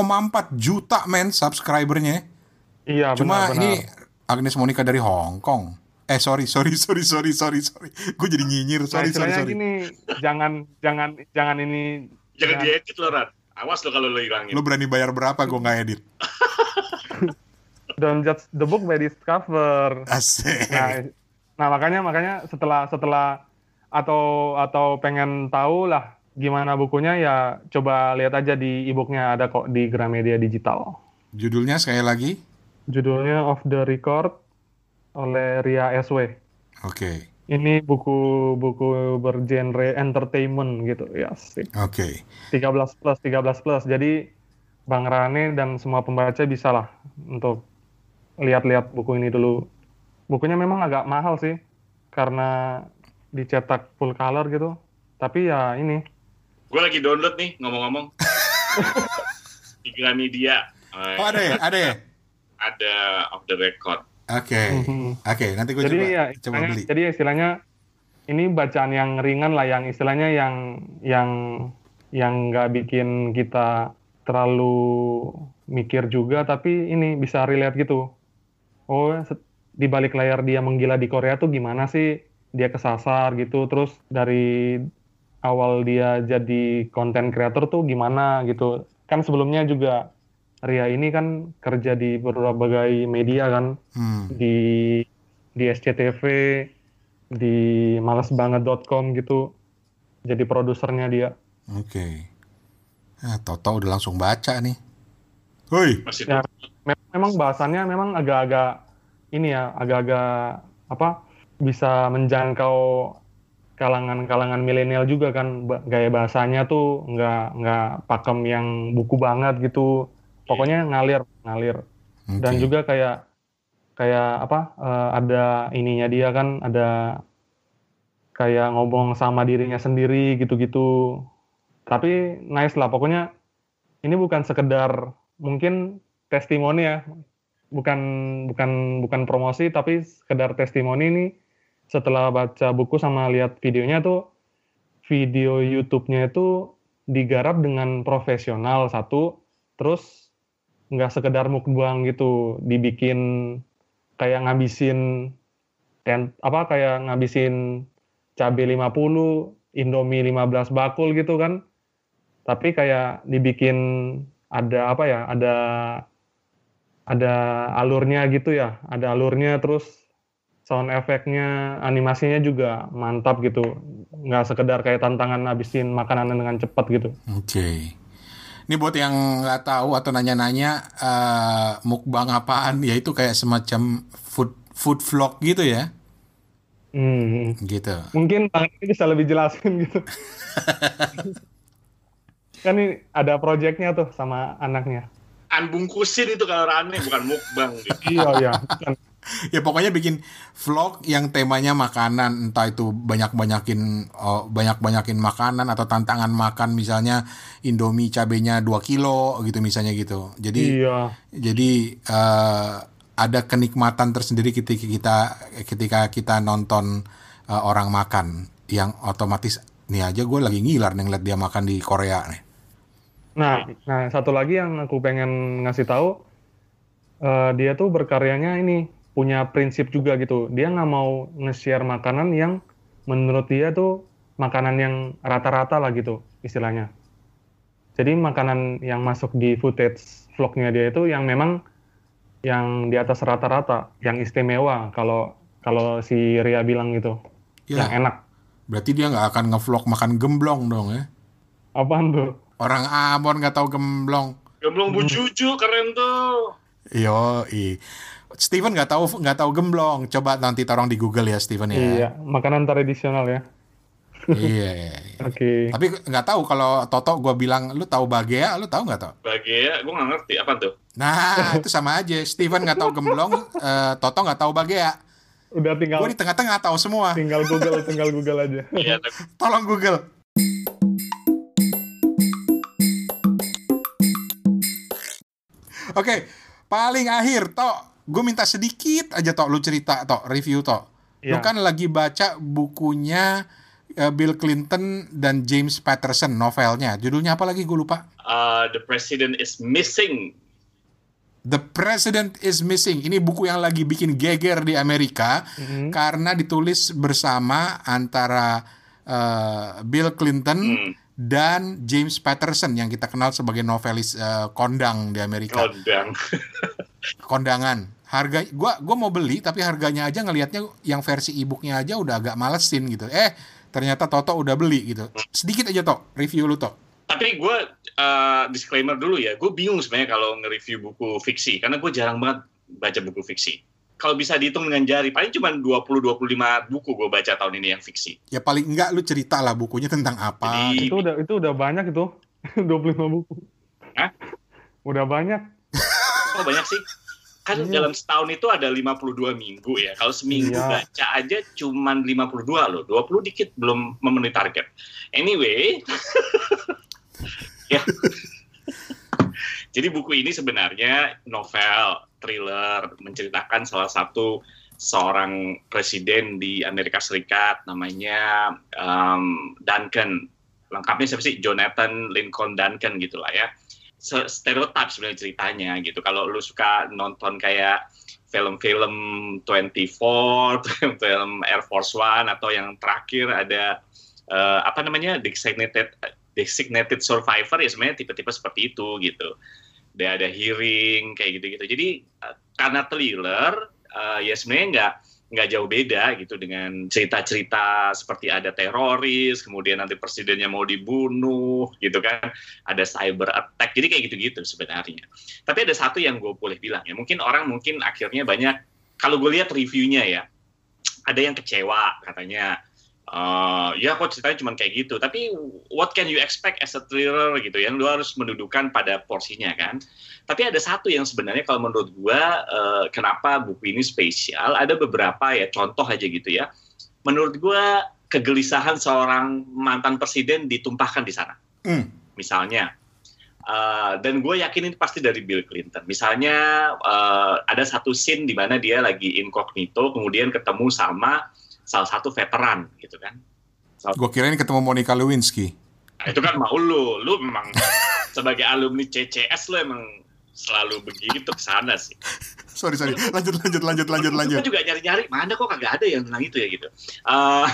juta men subscribernya. Iya, Cuma benar-benar. ini Agnes Monica dari Hong Kong. Eh sorry sorry sorry sorry sorry sorry. Gue jadi nyinyir. Nah, Sorry sorry sorry. gini, jangan jangan jangan ini Jangan Ya. diedit lo, Rat. Awas lo kalau lo hilangin. Lo berani bayar berapa gue nggak edit? [LAUGHS] don't judge the book by its cover. Asik. Nah, nah makanya makanya setelah setelah atau atau pengen tahu lah gimana bukunya ya coba lihat aja di e-booknya ada kok di Gramedia Digital. Judulnya sekali lagi. Judulnya Off the Record oleh Ria SW. Oke. Ini buku buku bergenre entertainment gitu ya sih. Oke. 13 plus 13 plus. Jadi Bang Rane dan semua pembaca bisa lah untuk lihat-lihat buku ini dulu. Bukunya memang agak mahal sih karena dicetak full color gitu. Tapi ya ini Gue lagi download nih, ngomong-ngomong. [LAUGHS] di Gramedia. Eh, Oh ada ya, ada ya. Ada off the record. Oke. Mhm. Oke, nanti gue jadi coba ya coba istilahnya, beli. jadi istilahnya ini bacaan yang ringan lah yang istilahnya yang yang yang nggak bikin kita terlalu mikir juga tapi ini bisa relate gitu oh di balik layar dia menggila di Korea tuh gimana sih dia kesasar gitu terus dari awal dia jadi konten creator tuh gimana gitu kan sebelumnya juga Ria ini kan kerja di berbagai media kan Hmm. di di SCTV di malesbanget.com gitu jadi produsernya dia Oke. Ah, Toto udah langsung baca nih. Hoi. Ya. Me- memang bahasannya memang agak-agak ini ya agak-agak apa bisa menjangkau kalangan-kalangan milenial juga kan gaya bahasanya tuh nggak nggak pakem yang buku banget gitu pokoknya ngalir ngalir. Oke. dan juga kayak kayak apa eh, ada ininya dia kan ada kayak ngomong sama dirinya sendiri gitu-gitu. Tapi nice lah pokoknya ini bukan sekedar mungkin testimoni ya. Bukan bukan bukan promosi tapi sekedar testimoni ini setelah baca buku sama lihat videonya tuh video YouTube-nya itu digarap dengan profesional satu. Terus nggak sekedar mukbang gitu dibikin kayak ngabisin ten, apa kayak ngabisin cabai 50 Indomie 15 bakul gitu kan tapi kayak dibikin ada apa ya ada ada alurnya gitu ya ada alurnya terus sound efeknya, animasinya juga mantap gitu. Nggak sekedar kayak tantangan habisin makanan dengan cepat gitu. Oke. Ini buat yang nggak tahu atau nanya-nanya uh, mukbang apaan, ya itu kayak semacam food food vlog gitu ya. Hmm. Gitu. Mungkin Bang ini bisa lebih jelasin gitu. [LAUGHS] kan ini ada proyeknya tuh sama anaknya. Anbungkusin itu kalau rame bukan mukbang gitu. iya iya. Bukan. [LAUGHS] ya pokoknya bikin vlog yang temanya makanan. Entah itu banyak banyakin oh, banyak banyakin makanan atau tantangan makan misalnya Indomie cabenya 2 kilo gitu misalnya gitu. Jadi Iya. jadi eh, ada kenikmatan tersendiri ketika kita ketika kita nonton eh, orang makan yang otomatis nih aja gue lagi ngiler nih ngeliat dia makan di Korea nih. Nah, nah satu lagi yang aku pengen ngasih tahu, eh, dia tuh berkaryanya ini punya prinsip juga gitu. Dia nggak mau nge-share makanan yang menurut dia tuh makanan yang rata-rata lah gitu istilahnya. Jadi makanan yang masuk di footage vlognya dia itu yang memang yang di atas rata-rata, yang istimewa kalau kalau si Ria bilang gitu, ya yang enak. berarti dia nggak akan ngevlog makan gemblong dong ya Apaan tuh? orang Ambon nggak tahu gemblong Gemblong Bu Juju keren tuh. Yo, i. Steven nggak tahu nggak tahu gemblong. Coba nanti tolong di Google ya Steven ya. Iya, makanan tradisional ya. iya. iya, iya. [LAUGHS] Oke. Tapi nggak tahu kalau Toto gue bilang lu tahu bagea, lu tahu nggak tau? Bagea, gue nggak ngerti apa tuh. Nah [LAUGHS] itu sama aja. Steven nggak tahu gemblong, eh, Toto nggak tahu bagea. Udah tinggal Gue di tengah-tengah tahu semua. tinggal Google, [LAUGHS] tinggal Google aja. Iya, Tolong Google. Oke, paling akhir Tok, gue minta sedikit aja Tok lu cerita Tok, review Tok. Lu Iya. kan lagi baca bukunya eh, Bill Clinton dan James Patterson novelnya. Judulnya apa lagi gue lupa. uh, the president is missing. The President is Missing. Ini buku yang lagi bikin geger di Amerika Mhm. karena ditulis bersama antara eh, Bill Clinton Hmm, dan James Patterson yang kita kenal sebagai novelis eh, kondang di Amerika. kodang. [LAUGHS] Kondangan. Harga gua gua mau beli tapi harganya aja ngelihatnya yang versi e-booknya aja udah agak malesin gitu. Eh, ternyata Toto udah beli gitu. Sedikit aja Tok, review lu Tok. Tapi gue uh, disclaimer dulu ya, gue bingung sebenarnya kalau nge-review buku fiksi, karena gue jarang banget baca buku fiksi. Kalau bisa dihitung dengan jari, paling cuma 20-25 buku gue baca tahun ini yang fiksi. Ya paling enggak lu cerita lah bukunya tentang apa. Jadi- Itu udah itu udah banyak itu. [LAUGHS] 25 buku. Hah? Udah banyak. Oh banyak sih. Kan Iya. dalam setahun itu ada 52 minggu ya. Kalau seminggu Iya. baca aja cuma 52 loh. 20 dikit belum memenuhi target. Anyway. [LAUGHS] ya. [LAUGHS] Jadi buku ini sebenarnya novel, thriller, menceritakan salah satu seorang presiden di Amerika Serikat namanya um, Duncan. Lengkapnya siapa sih? Jonathan Lincoln Duncan gitu lah ya stereotip sebenarnya ceritanya gitu. Kalau lu suka nonton kayak film-film 24, [LAUGHS] film Air Force One atau yang terakhir ada eh, apa namanya designated designated survivor ya sebenarnya tipe-tipe seperti itu gitu. Dia ada hearing kayak gitu-gitu. Jadi eh, karena thriller eh, ya sebenarnya nggak nggak jauh beda gitu dengan cerita-cerita seperti ada teroris, kemudian nanti presidennya mau dibunuh gitu kan. Ada cyber attack jadi kayak gitu-gitu sebenarnya. Tapi ada satu yang gue boleh bilang ya mungkin orang mungkin akhirnya banyak kalau gue lihat reviewnya ya ada yang kecewa katanya eh ya kok ceritanya cuma kayak gitu. Tapi what can you expect as a thriller gitu ya? Lu harus mendudukan pada porsinya kan? Tapi ada satu yang sebenarnya kalau menurut gue eh, kenapa buku ini spesial ada beberapa ya contoh aja gitu ya. Menurut gue kegelisahan seorang mantan presiden ditumpahkan di sana. Hmm. misalnya uh, dan gue yakin ini pasti dari Bill Clinton. Misalnya uh, ada satu scene di mana dia lagi incognito kemudian ketemu sama salah satu veteran gitu kan Gue kira ini ketemu Monica Lewinsky. Nah, itu kan mau lu lu memang [LAUGHS] sebagai alumni CCS lu emang selalu begitu ke sana sih. sorry sorry, lanjut lanjut lanjut lanjut lanjut. Gue juga nyari-nyari mana kok kagak ada yang tentang itu ya gitu. Uh,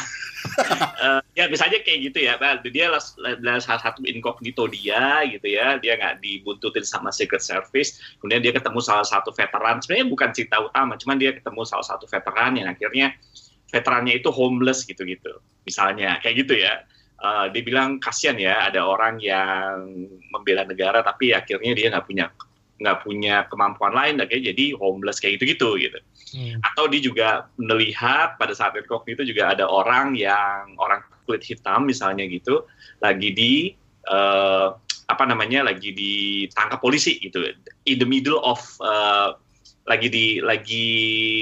uh, [LAUGHS] ya misalnya kayak gitu ya, nah, dia adalah salah satu incognito dia gitu ya, dia nggak dibuntutin sama Secret Service, kemudian dia ketemu salah satu veteran, sebenarnya bukan cerita utama, cuman dia ketemu salah satu veteran yang akhirnya veterannya itu homeless gitu-gitu, misalnya kayak gitu ya. Uh, dibilang kasihan ya ada orang yang membela negara tapi akhirnya dia nggak punya nggak punya kemampuan lain kayak jadi homeless kayak gitu-gitu gitu. Hmm. Atau dia juga melihat pada saat itu juga ada orang yang orang kulit hitam misalnya gitu lagi di uh, apa namanya lagi ditangkap polisi gitu in the middle of uh, lagi di lagi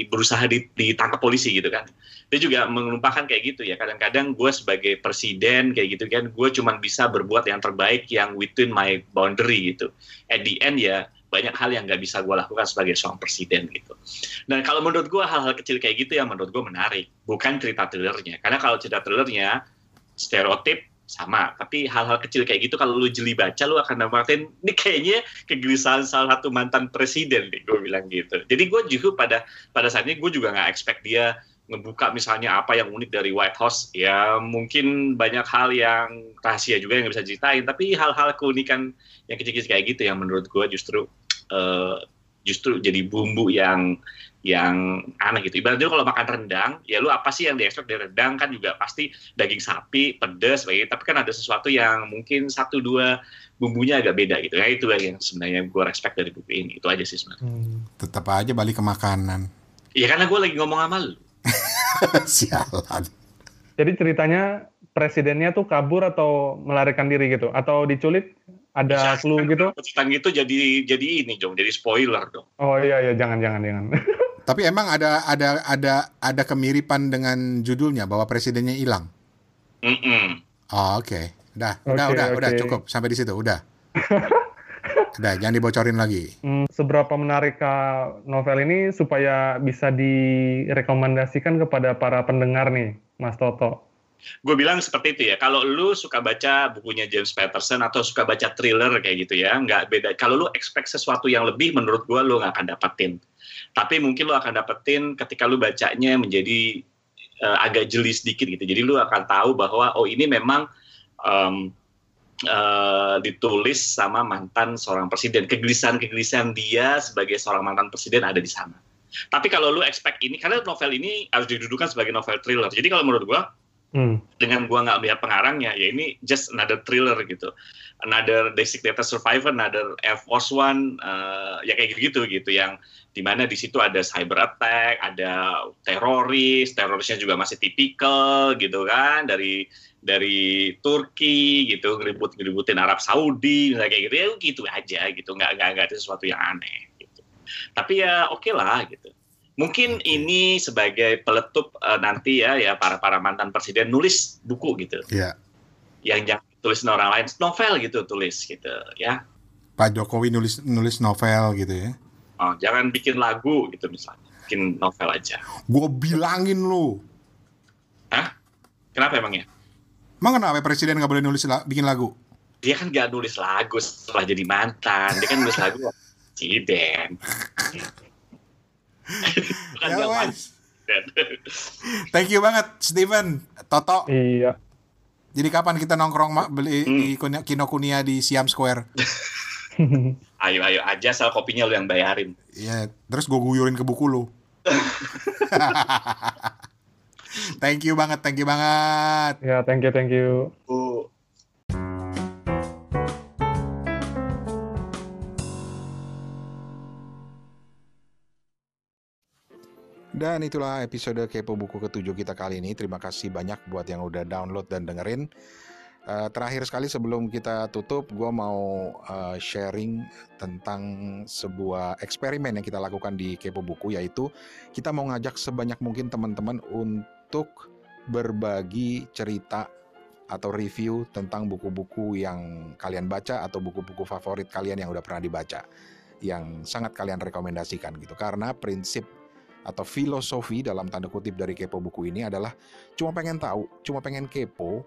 berusaha ditangkap polisi gitu kan dia juga menumpahkan kayak gitu ya kadang-kadang gue sebagai presiden kayak gitu kan gue cuma bisa berbuat yang terbaik yang within my boundary gitu at the end ya banyak hal yang nggak bisa gue lakukan sebagai seorang presiden gitu. Dan kalau menurut gue hal-hal kecil kayak gitu yang menurut gue menarik, bukan cerita thrillernya. Karena kalau cerita thrillernya stereotip sama, tapi hal-hal kecil kayak gitu kalau lu jeli baca lu akan dapatin ini kayaknya kegelisahan salah satu mantan presiden nih gue bilang gitu. Jadi gue juga pada pada saat ini gue juga nggak expect dia ngebuka misalnya apa yang unik dari White House ya mungkin banyak hal yang rahasia juga yang bisa ceritain tapi hal-hal keunikan yang kecil-kecil kayak gitu yang menurut gue justru uh, justru jadi bumbu yang yang aneh gitu. Ibaratnya kalau makan rendang, ya lu apa sih yang diekspek dari rendang kan juga pasti daging sapi, pedas, begitu. Tapi kan ada sesuatu yang mungkin satu dua bumbunya agak beda gitu. Ya itu yang sebenarnya gue respect dari buku ini. Itu aja sih sebenarnya. Hmm. Tetap aja balik ke makanan. Iya karena gue lagi ngomong sama lu. [LAUGHS] Sialan. Jadi ceritanya presidennya tuh kabur atau melarikan diri gitu? Atau diculik ada clue gitu? Tentang itu jadi jadi ini dong, jadi spoiler dong. Oh iya iya jangan jangan jangan. [LAUGHS] Tapi emang ada ada ada ada kemiripan dengan judulnya bahwa presidennya hilang. Mm -mm. Oh oke, okay. udah okay, udah udah okay. udah cukup sampai di situ udah. [LAUGHS] udah jangan dibocorin lagi. Hmm, seberapa menarik novel ini supaya bisa direkomendasikan kepada para pendengar nih, Mas Toto? gue bilang seperti itu ya. Kalau lu suka baca bukunya James Patterson atau suka baca thriller kayak gitu ya, nggak beda. Kalau lu expect sesuatu yang lebih, menurut gue lu nggak akan dapetin. Tapi mungkin lu akan dapetin ketika lu bacanya menjadi uh, agak jeli sedikit gitu. Jadi lu akan tahu bahwa oh ini memang um, uh, ditulis sama mantan seorang presiden. Kegelisahan-kegelisahan dia sebagai seorang mantan presiden ada di sana. Tapi kalau lu expect ini, karena novel ini harus didudukan sebagai novel thriller. Jadi kalau menurut gue Hmm. Dengan gua nggak melihat pengarangnya, ya ini just another thriller gitu, another designated survivor, another Air Force One, uh, ya kayak gitu gitu yang di mana di situ ada cyber attack, ada teroris, terorisnya juga masih tipikal gitu kan dari dari Turki gitu ngeribut ngeributin Arab Saudi misalnya kayak gitu. Ya gitu aja gitu nggak nggak nggak ada sesuatu yang aneh gitu. Tapi ya oke okay lah gitu mungkin ini sebagai peletup uh, nanti ya ya para para mantan presiden nulis buku gitu. Iya. Yang jangan tulis orang lain novel gitu tulis gitu ya. Pak Jokowi nulis nulis novel gitu ya. Oh, jangan bikin lagu gitu misalnya. Bikin novel aja. Gue bilangin lu. Hah? Kenapa emangnya? Emang kenapa presiden nggak boleh nulis la bikin lagu? Dia kan nggak nulis lagu setelah jadi mantan. Dia kan nulis lagu [LAUGHS] presiden. Ya, [LAUGHS] Thank you banget Steven, Toto. Iya. Jadi kapan kita nongkrong beli hmm. di Kinokuniya di Siam Square? [LAUGHS] ayo ayo aja sal kopinya lu yang bayarin. Iya, terus gue guyurin ke buku lu. [LAUGHS] thank you banget, thank you banget. Ya, thank you, thank you. Uh. Dan itulah episode Kepo Buku ketujuh kita kali ini. Terima kasih banyak buat yang udah download dan dengerin. Uh, terakhir sekali sebelum kita tutup, gue mau uh, sharing tentang sebuah eksperimen yang kita lakukan di Kepo Buku, yaitu kita mau ngajak sebanyak mungkin teman-teman untuk berbagi cerita atau review tentang buku-buku yang kalian baca atau buku-buku favorit kalian yang udah pernah dibaca, yang sangat kalian rekomendasikan gitu. Karena prinsip atau filosofi dalam tanda kutip dari kepo buku ini adalah cuma pengen tahu, cuma pengen kepo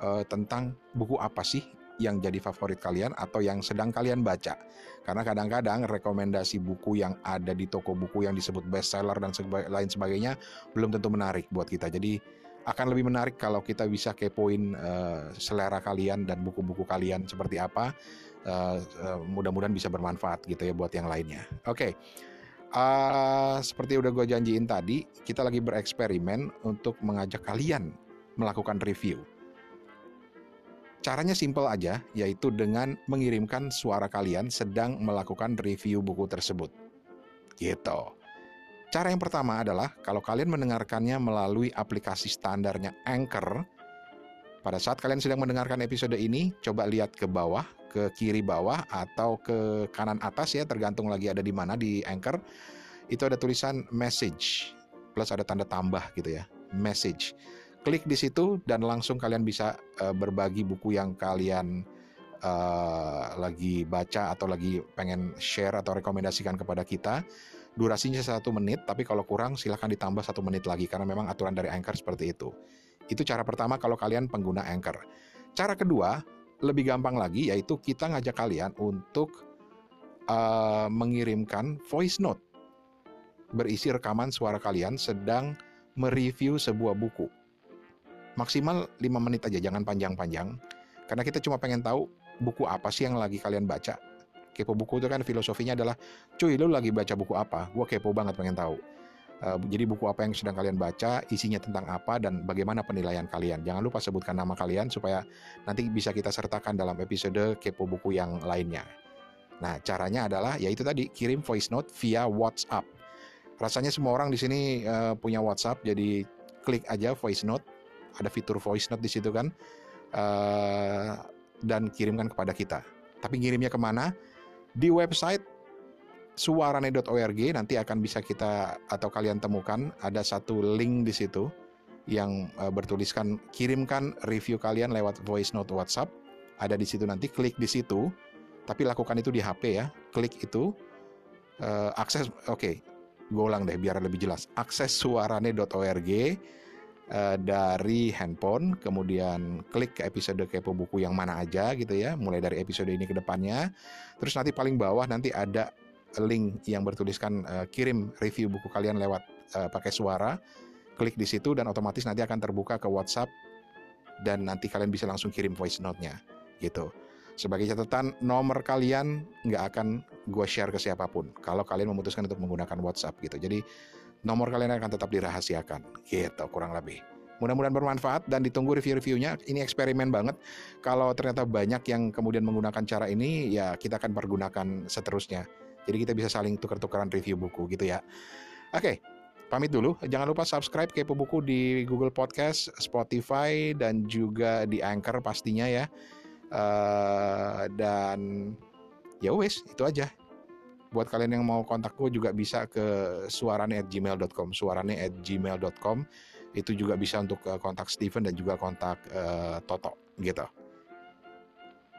uh, tentang buku apa sih yang jadi favorit kalian atau yang sedang kalian baca. Karena kadang-kadang rekomendasi buku yang ada di toko buku yang disebut bestseller dan seba lain sebagainya belum tentu menarik buat kita. Jadi akan lebih menarik kalau kita bisa kepoin uh, selera kalian dan buku-buku kalian seperti apa. Uh, uh, mudah-mudahan bisa bermanfaat gitu ya buat yang lainnya. Oke. Okay. Uh, seperti udah gue janjiin tadi, kita lagi bereksperimen untuk mengajak kalian melakukan review. Caranya simple aja, yaitu dengan mengirimkan suara kalian sedang melakukan review buku tersebut. Gitu. Cara yang pertama adalah kalau kalian mendengarkannya melalui aplikasi standarnya Anchor, pada saat kalian sedang mendengarkan episode ini, coba lihat ke bawah, ke kiri bawah, atau ke kanan atas ya, tergantung lagi ada di mana di Anchor. Itu ada tulisan message, plus ada tanda tambah gitu ya, message. Klik di situ dan langsung kalian bisa uh, berbagi buku yang kalian uh, lagi baca atau lagi pengen share atau rekomendasikan kepada kita. Durasinya satu menit, tapi kalau kurang silahkan ditambah satu menit lagi karena memang aturan dari Anchor seperti itu. Itu cara pertama kalau kalian pengguna Anchor. Cara kedua, lebih gampang lagi yaitu kita ngajak kalian untuk uh, mengirimkan voice note berisi rekaman suara kalian sedang mereview sebuah buku. Maksimal 5 menit aja, jangan panjang-panjang. Karena kita cuma pengen tahu buku apa sih yang lagi kalian baca. Kepo buku itu kan filosofinya adalah, cuy lu lagi baca buku apa? Gue kepo banget pengen tahu. Uh, jadi buku apa yang sedang kalian baca, isinya tentang apa dan bagaimana penilaian kalian. Jangan lupa sebutkan nama kalian supaya nanti bisa kita sertakan dalam episode kepo buku yang lainnya. Nah, caranya adalah yaitu tadi kirim voice note via WhatsApp. Rasanya semua orang di sini uh, punya WhatsApp, jadi klik aja voice note. Ada fitur voice note di situ kan, uh, dan kirimkan kepada kita. Tapi ngirimnya ke mana? Di website suarane.org nanti akan bisa kita atau kalian temukan ada satu link di situ yang uh, bertuliskan kirimkan review kalian lewat voice note WhatsApp. Ada di situ nanti klik di situ. Tapi lakukan itu di HP ya. Klik itu uh, akses oke. Okay. Gue ulang deh biar lebih jelas. Akses suarane.org uh, dari handphone, kemudian klik ke episode kepo buku yang mana aja gitu ya, mulai dari episode ini ke depannya. Terus nanti paling bawah nanti ada link yang bertuliskan uh, kirim review buku kalian lewat uh, pakai suara, klik di situ dan otomatis nanti akan terbuka ke WhatsApp dan nanti kalian bisa langsung kirim voice note-nya gitu. Sebagai catatan, nomor kalian nggak akan gue share ke siapa pun kalau kalian memutuskan untuk menggunakan WhatsApp gitu. Jadi nomor kalian akan tetap dirahasiakan gitu kurang lebih. Mudah-mudahan bermanfaat dan ditunggu review-reviewnya. Ini eksperimen banget. Kalau ternyata banyak yang kemudian menggunakan cara ini, ya kita akan pergunakan seterusnya. Jadi kita bisa saling tukar-tukaran review buku gitu ya. Oke, pamit dulu. Jangan lupa subscribe Kepo Buku di Google Podcast, Spotify, dan juga di Anchor pastinya ya. Uh, dan ya wes itu aja. Buat kalian yang mau kontak gue juga bisa ke suarane@gmail.com, suarane@gmail.com. Itu juga bisa untuk eh, kontak Steven dan juga kontak uh, Toto gitu.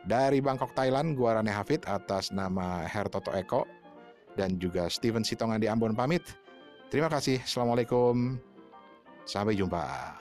Dari Bangkok, Thailand, gua Rane Hafid atas nama Her Toto Eko dan juga Steven Sitongan di Ambon pamit. Terima kasih. Assalamualaikum. Sampai jumpa.